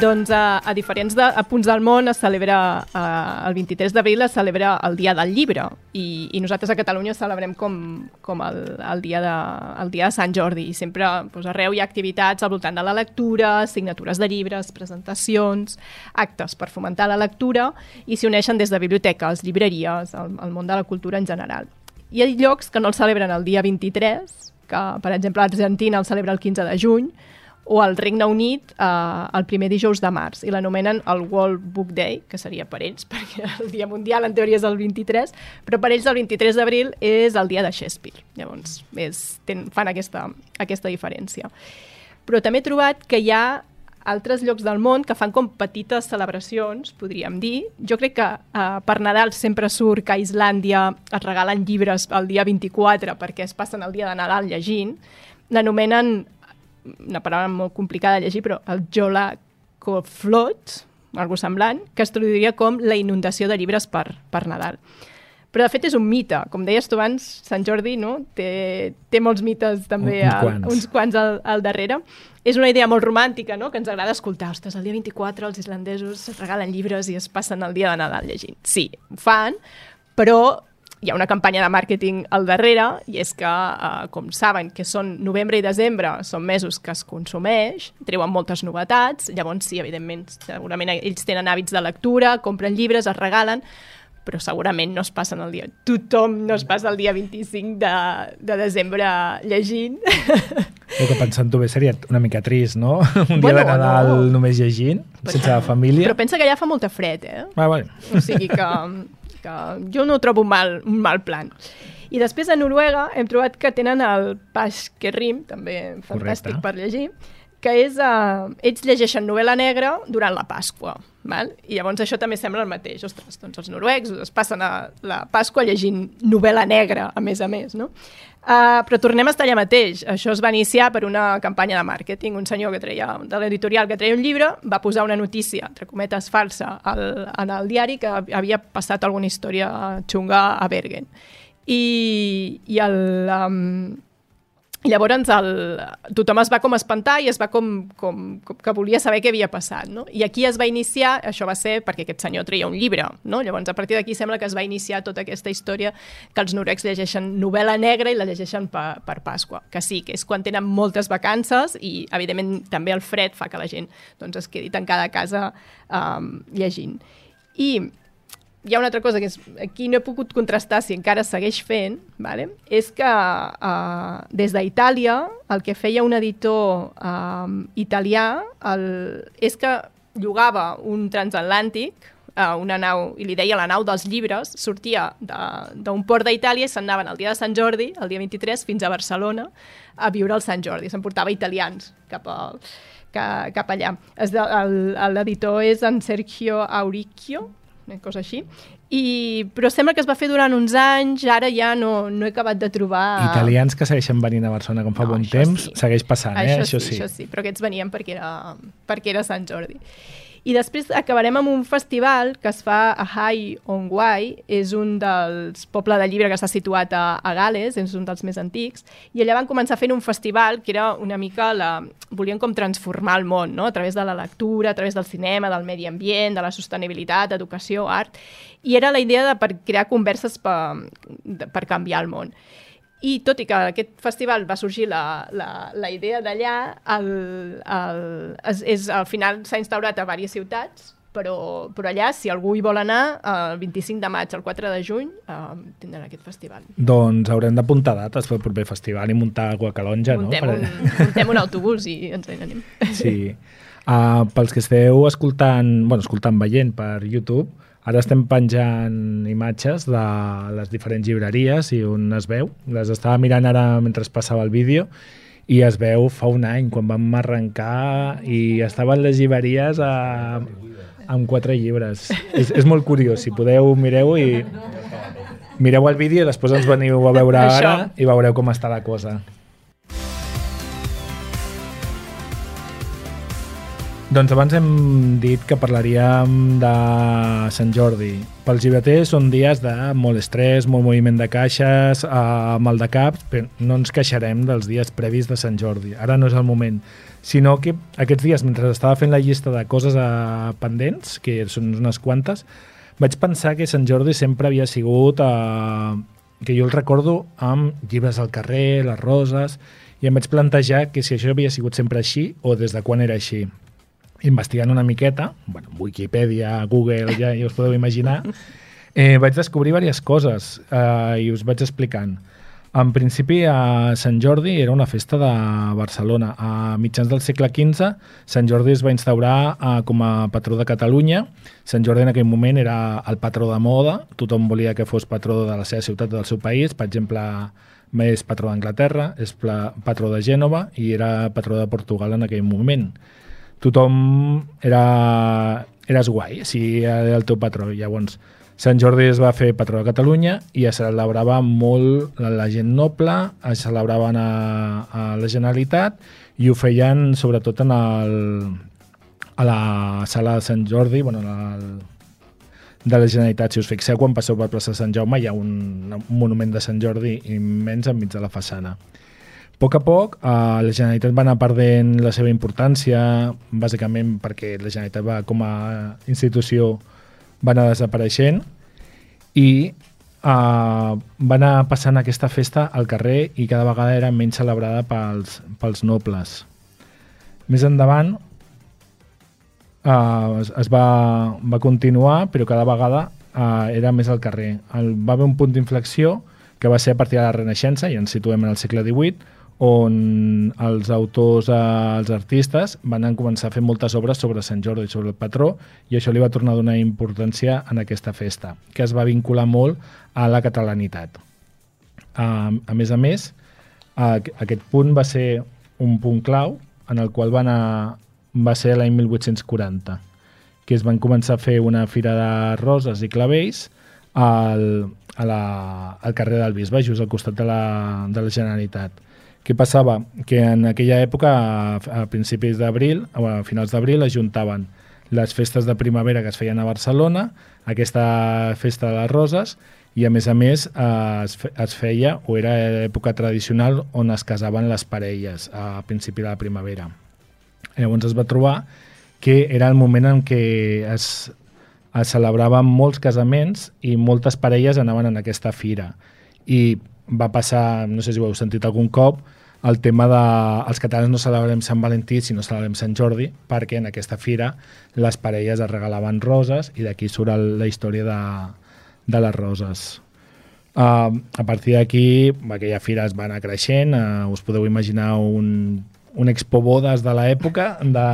Doncs a, a diferents de, a punts del món es celebra, uh, el 23 d'abril es celebra el Dia del Llibre i, i nosaltres a Catalunya celebrem com, com el, el, dia de, el dia de Sant Jordi i sempre doncs, arreu hi ha activitats al voltant de la lectura, signatures de llibres, presentacions, actes per fomentar la lectura i s'hi uneixen des de biblioteques, llibreries, el, el món de la cultura en general. Hi ha llocs que no el celebren el dia 23, que per exemple l'Argentina el celebra el 15 de juny, o al Regne Unit eh, el primer dijous de març i l'anomenen el World Book Day, que seria per ells, perquè el Dia Mundial en teoria és el 23, però per ells el 23 d'abril és el dia de Shakespeare. Llavors és, ten, fan aquesta, aquesta diferència. Però també he trobat que hi ha altres llocs del món que fan com petites celebracions, podríem dir. Jo crec que eh, per Nadal sempre surt que a Islàndia es regalen llibres el dia 24 perquè es passen el dia de Nadal llegint. L'anomenen una paraula molt complicada de llegir, però el Jolacoflot, algo semblant, que es traduiria com la inundació de llibres per, per Nadal. Però, de fet, és un mite. Com deies tu abans, Sant Jordi no? té, té molts mites també, uns al, quants. uns quants al, al darrere. És una idea molt romàntica, no?, que ens agrada escoltar. Ostres, el dia 24 els islandesos es regalen llibres i es passen el dia de Nadal llegint. Sí, ho fan, però hi ha una campanya de màrqueting al darrere i és que, eh, com saben que són novembre i desembre, són mesos que es consumeix, treuen moltes novetats, llavors sí, evidentment, segurament ells tenen hàbits de lectura, compren llibres, es regalen, però segurament no es passen el dia... Tothom no es passa el dia 25 de, de desembre llegint. El que pensant-ho bé seria una mica trist, no? Un dia Bueno, de Nadal no. només llegint, sense la família. Però pensa que allà fa molta fred, eh? Ah, bueno. O sigui que, que jo no trobo mal, un mal plan. I després a Noruega hem trobat que tenen el Pasquerrim, també fantàstic Correcte. per llegir, que és... Uh, ells llegeixen novel·la negra durant la Pasqua. Val? I llavors això també sembla el mateix. Ostres, doncs els noruecs es passen a la Pasqua llegint novel·la negra, a més a més, no? Uh, però tornem a estar allà mateix. Això es va iniciar per una campanya de màrqueting. Un senyor que treia, de l'editorial que treia un llibre va posar una notícia, entre cometes, falsa al, en el diari que havia passat alguna història xunga a Bergen. I, i el, um, i llavors el, tothom es va com espantar i es va com, com, com que volia saber què havia passat. No? I aquí es va iniciar, això va ser perquè aquest senyor treia un llibre. No? Llavors a partir d'aquí sembla que es va iniciar tota aquesta història que els noruecs llegeixen novel·la negra i la llegeixen per, per Pasqua. Que sí, que és quan tenen moltes vacances i evidentment també el fred fa que la gent doncs, es quedi tancada a casa um, llegint. I hi ha una altra cosa que és, aquí no he pogut contrastar si encara segueix fent, vale? és que uh, des d'Itàlia el que feia un editor uh, italià el, és que llogava un transatlàntic uh, una nau, i li deia la nau dels llibres, sortia d'un port d'Itàlia i se'n anaven el dia de Sant Jordi, el dia 23, fins a Barcelona a viure al Sant Jordi. S'emportava italians cap a, ca, cap allà. El- L'editor és en Sergio Auricchio, una cosa així, i, però sembla que es va fer durant uns anys, ara ja no, no he acabat de trobar... Italians que segueixen venint a Barcelona com fa No, bon això temps, sí. segueix passant, eh? Això, sí, això sí, però aquests venien perquè era, perquè era Sant Jordi. I després acabarem amb un festival que es fa a High on Wye, és un dels poble de llibre que està situat a, a Gales, és un dels més antics, i allà van començar fent un festival que era una mica la... volien com transformar el món, no? a través de la lectura, a través del cinema, del medi ambient, de la sostenibilitat, educació, art, i era la idea de per crear converses per, per canviar el món. I tot i que aquest festival va sorgir la, la, la idea d'allà, el, el, és, és, al final s'ha instaurat a diverses ciutats, però, però allà, si algú hi vol anar, el 25 de maig al 4 de juny eh, tindran aquest festival. Doncs haurem d'apuntar dates pel proper festival i muntar alguna calonja, no? muntem, un, muntem un autobús i ens en anem. Sí. Uh, pels que esteu escoltant, bueno, escoltant, veient per YouTube, ara estem penjant imatges de les diferents llibreries i on es veu. Les estava mirant ara mentre passava el vídeo i es veu fa un any, quan vam arrencar i estaven les llibreries a, amb quatre llibres. És, és molt curiós, si podeu, mireu i mireu el vídeo i després ens veniu a veure ara i veureu com està la cosa. Doncs abans hem dit que parlaríem de Sant Jordi. Pels llibreters són dies de molt estrès, molt moviment de caixes, eh, mal de caps, però no ens queixarem dels dies previs de Sant Jordi. Ara no és el moment. Sinó que aquests dies, mentre estava fent la llista de coses eh, pendents, que són unes quantes, vaig pensar que Sant Jordi sempre havia sigut... Eh, que jo el recordo amb llibres al carrer, les roses, i em vaig plantejar que si això havia sigut sempre així o des de quan era així investigant una miqueta, bueno, Wikipedia, Google, ja, ja us podeu imaginar, eh, vaig descobrir diverses coses eh, i us vaig explicant. En principi, a Sant Jordi era una festa de Barcelona. A mitjans del segle XV, Sant Jordi es va instaurar eh, com a patró de Catalunya. Sant Jordi en aquell moment era el patró de moda. Tothom volia que fos patró de la seva ciutat, del seu país. Per exemple, és patró d'Anglaterra, és patró de Gènova i era patró de Portugal en aquell moment tothom era, eres guai si era el teu patró. Llavors, Sant Jordi es va fer patró de Catalunya i es celebrava molt la gent noble, es celebraven a, a la Generalitat i ho feien sobretot en el, a la sala de Sant Jordi, bueno, en el, de la Generalitat. Si us fixeu, quan passeu per plaça Sant Jaume hi ha un, un monument de Sant Jordi immens enmig de la façana. Poc a poc, eh, la Generalitat va anar perdent la seva importància, bàsicament perquè la Generalitat va, com a institució va anar desapareixent i eh, va anar passant aquesta festa al carrer i cada vegada era menys celebrada pels, pels nobles. Més endavant eh, es, es va, va continuar, però cada vegada eh, era més al carrer. El, va haver un punt d'inflexió que va ser a partir de la Renaixença, i ens situem en el segle XVIII, on els autors, eh, els artistes, van començar a fer moltes obres sobre Sant Jordi, sobre el patró, i això li va tornar a donar importància en aquesta festa, que es va vincular molt a la catalanitat. A, a més a més, a, aquest punt va ser un punt clau en el qual va, anar, va ser l'any 1840, que es van començar a fer una fira de roses i clavells al, a la, al carrer del Bisbe, just al costat de la, de la Generalitat què passava? Que en aquella època, a, principis d'abril, a finals d'abril, es juntaven les festes de primavera que es feien a Barcelona, aquesta festa de les roses, i a més a més es, es feia, o era època tradicional, on es casaven les parelles a principi de la primavera. Llavors es va trobar que era el moment en què es, es celebraven molts casaments i moltes parelles anaven en aquesta fira. I va passar, no sé si ho heu sentit algun cop, el tema de els catalans no celebrem Sant Valentí, sinó celebrem Sant Jordi, perquè en aquesta fira les parelles es regalaven roses i d'aquí surt el, la història de, de les roses. Uh, a partir d'aquí, aquella fira es va anar creixent, uh, us podeu imaginar un, un expo bodes de l'època, de,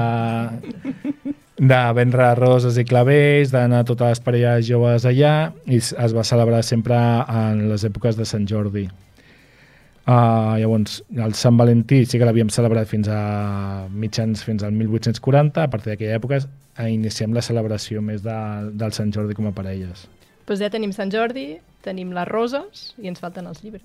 de vendre roses i clavells, d'anar totes les parelles joves allà, i es va celebrar sempre en les èpoques de Sant Jordi. Uh, llavors, el Sant Valentí sí que l'havíem celebrat fins a mitjans, fins al 1840, a partir d'aquella època iniciem la celebració més de, del Sant Jordi com a parelles. Doncs pues ja tenim Sant Jordi, tenim les roses i ens falten els llibres.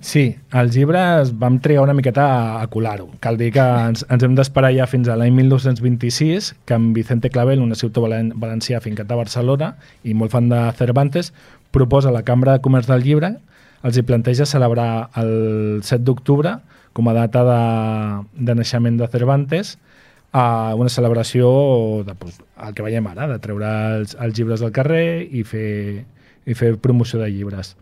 Sí, els llibres vam trigar una miqueta a, a colar-ho. Cal dir que ens, ens hem d'esperar ja fins a l'any 1926, que en Vicente Clavel, un escriptor valen, valencià fincat a Barcelona i molt fan de Cervantes, proposa a la Cambra de Comerç del Llibre els hi planteja celebrar el 7 d'octubre com a data de, de naixement de Cervantes a una celebració de, pues, el que veiem ara, de treure els, els llibres del carrer i fer, i fer promoció de llibres.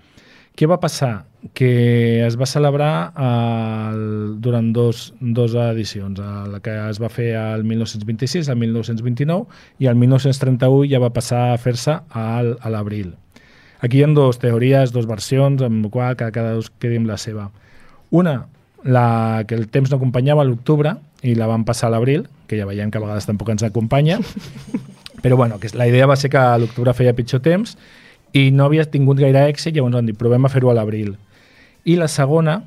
Què va passar? Que es va celebrar el, durant dos, dos edicions, la que es va fer al 1926, al 1929, i al 1931 ja va passar a fer-se a l'abril. Aquí hi ha dues teories, dues versions, amb la qual cada dos quedi amb la seva. Una, la que el temps no acompanyava a l'octubre i la van passar a l'abril, que ja veiem que a vegades tampoc ens acompanya, però bueno, que la idea va ser que a l'octubre feia pitjor temps i no havia tingut gaire èxit, llavors van dir, provem a fer-ho a l'abril. I la segona,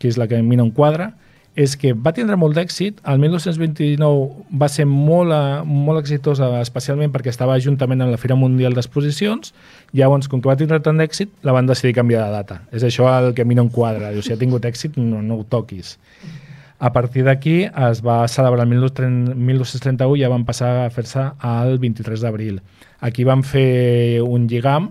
que és la que mina un quadre, és que va tindre molt d'èxit, el 1929 va ser molt, eh, molt exitosa, especialment perquè estava juntament amb la Fira Mundial d'Exposicions, llavors, com que va tindre tant d'èxit, la van decidir canviar de data. És això el que mina un quadre, diu, si ha tingut èxit, no, no ho toquis. A partir d'aquí es va celebrar el 1931 i ja van passar a fer-se el 23 d'abril. Aquí van fer un lligam,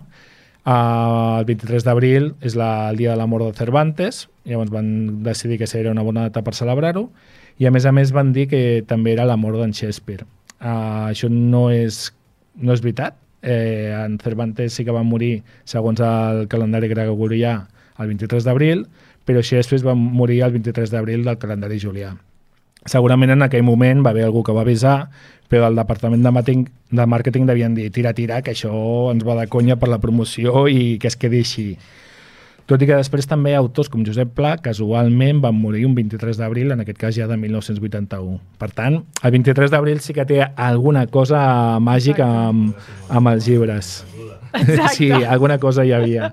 uh, el 23 d'abril és la, el dia de la mort de Cervantes, llavors van decidir que era una bona data per celebrar-ho, i a més a més van dir que també era la mort d'en Shakespeare. Uh, això no és, no és veritat, eh, en Cervantes sí que va morir, segons el calendari gregorià, el 23 d'abril, però Shakespeare va morir el 23 d'abril del calendari julià. Segurament en aquell moment va haver algú que va avisar, però del departament de màrqueting, de màrqueting devien dir tira, tira, que això ens va de conya per la promoció i que es quedi així. Tot i que després també autors com Josep Pla casualment van morir un 23 d'abril, en aquest cas ja de 1981. Per tant, el 23 d'abril sí que té alguna cosa màgica amb, amb els llibres. Exacte. Sí, alguna cosa hi havia.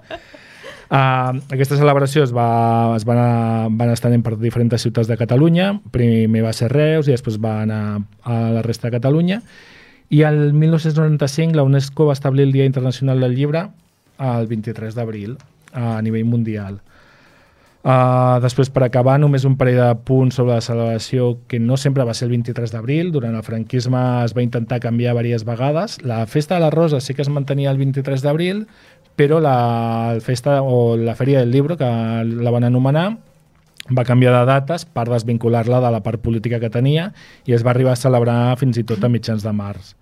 Uh, aquesta celebració es va, es va anar, van estar per diferents ciutats de Catalunya. Primer va ser Reus i després va anar a la resta de Catalunya. I el 1995 la UNESCO va establir el Dia Internacional del Llibre el 23 d'abril a nivell mundial. Uh, després, per acabar, només un parell de punts sobre la celebració que no sempre va ser el 23 d'abril. Durant el franquisme es va intentar canviar diverses vegades. La Festa de la Rosa sí que es mantenia el 23 d'abril, però la festa o la Fèria del Libro, que la van anomenar, va canviar de dates per desvincular-la de la part política que tenia i es va arribar a celebrar fins i tot a mitjans de març.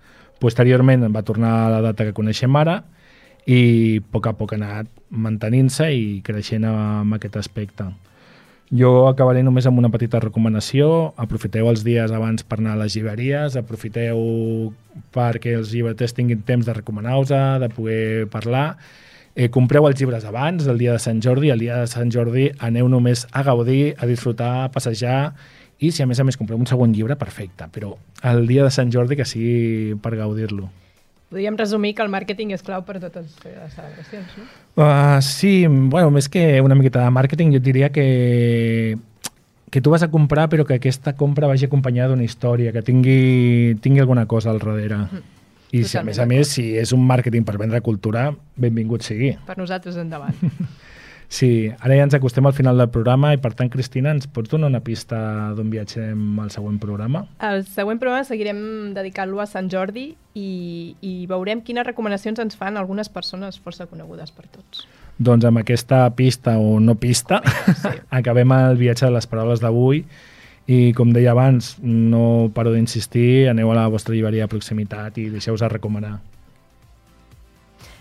Posteriorment va tornar a la data que coneixem ara i a poc a poc ha anat mantenint-se i creixent amb aquest aspecte. Jo acabaré només amb una petita recomanació. Aprofiteu els dies abans per anar a les llibreries, aprofiteu perquè els llibreters tinguin temps de recomanar-vos, de poder parlar. Eh, compreu els llibres abans, el dia de Sant Jordi. El dia de Sant Jordi aneu només a gaudir, a disfrutar, a passejar i si a més a més compreu un segon llibre, perfecte. Però el dia de Sant Jordi que sigui per gaudir-lo. Podríem resumir que el màrqueting és clau per totes les celebracions, no? Uh, sí, bueno, més que una miqueta de màrqueting, jo diria que que tu vas a comprar però que aquesta compra vagi acompanyada d'una història, que tingui, tingui alguna cosa al darrere. Mm. I si, a més a més, si és un màrqueting per vendre cultura, benvingut sigui. Per nosaltres endavant. Sí, ara ja ens acostem al final del programa i per tant, Cristina, ens pots donar una pista d'on viatgem al següent programa? El següent programa seguirem dedicant-lo a Sant Jordi i, i veurem quines recomanacions ens fan algunes persones força conegudes per tots. Doncs amb aquesta pista o no pista sí. acabem el viatge de les paraules d'avui i com deia abans, no paro d'insistir, aneu a la vostra llibreria de proximitat i deixeu-vos a recomanar.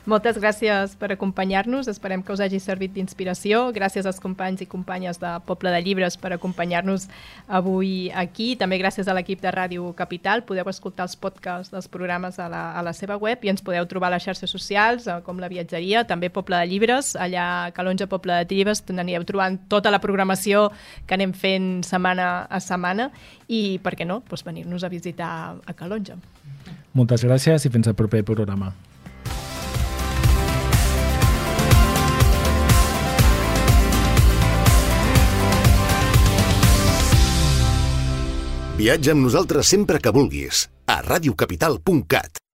Moltes gràcies per acompanyar-nos, esperem que us hagi servit d'inspiració. Gràcies als companys i companyes de Poble de Llibres per acompanyar-nos avui aquí. També gràcies a l'equip de Ràdio Capital. Podeu escoltar els podcasts dels programes a la, a la seva web i ens podeu trobar a les xarxes socials, eh, com la viatgeria, també Poble de Llibres, allà a Calonja Poble de Llibres, anireu trobant tota la programació que anem fent setmana a setmana i, per què no, doncs venir-nos a visitar a Calonja. Moltes gràcies i fins al proper programa. Viatja amb nosaltres sempre que vulguis a radiocapital.cat.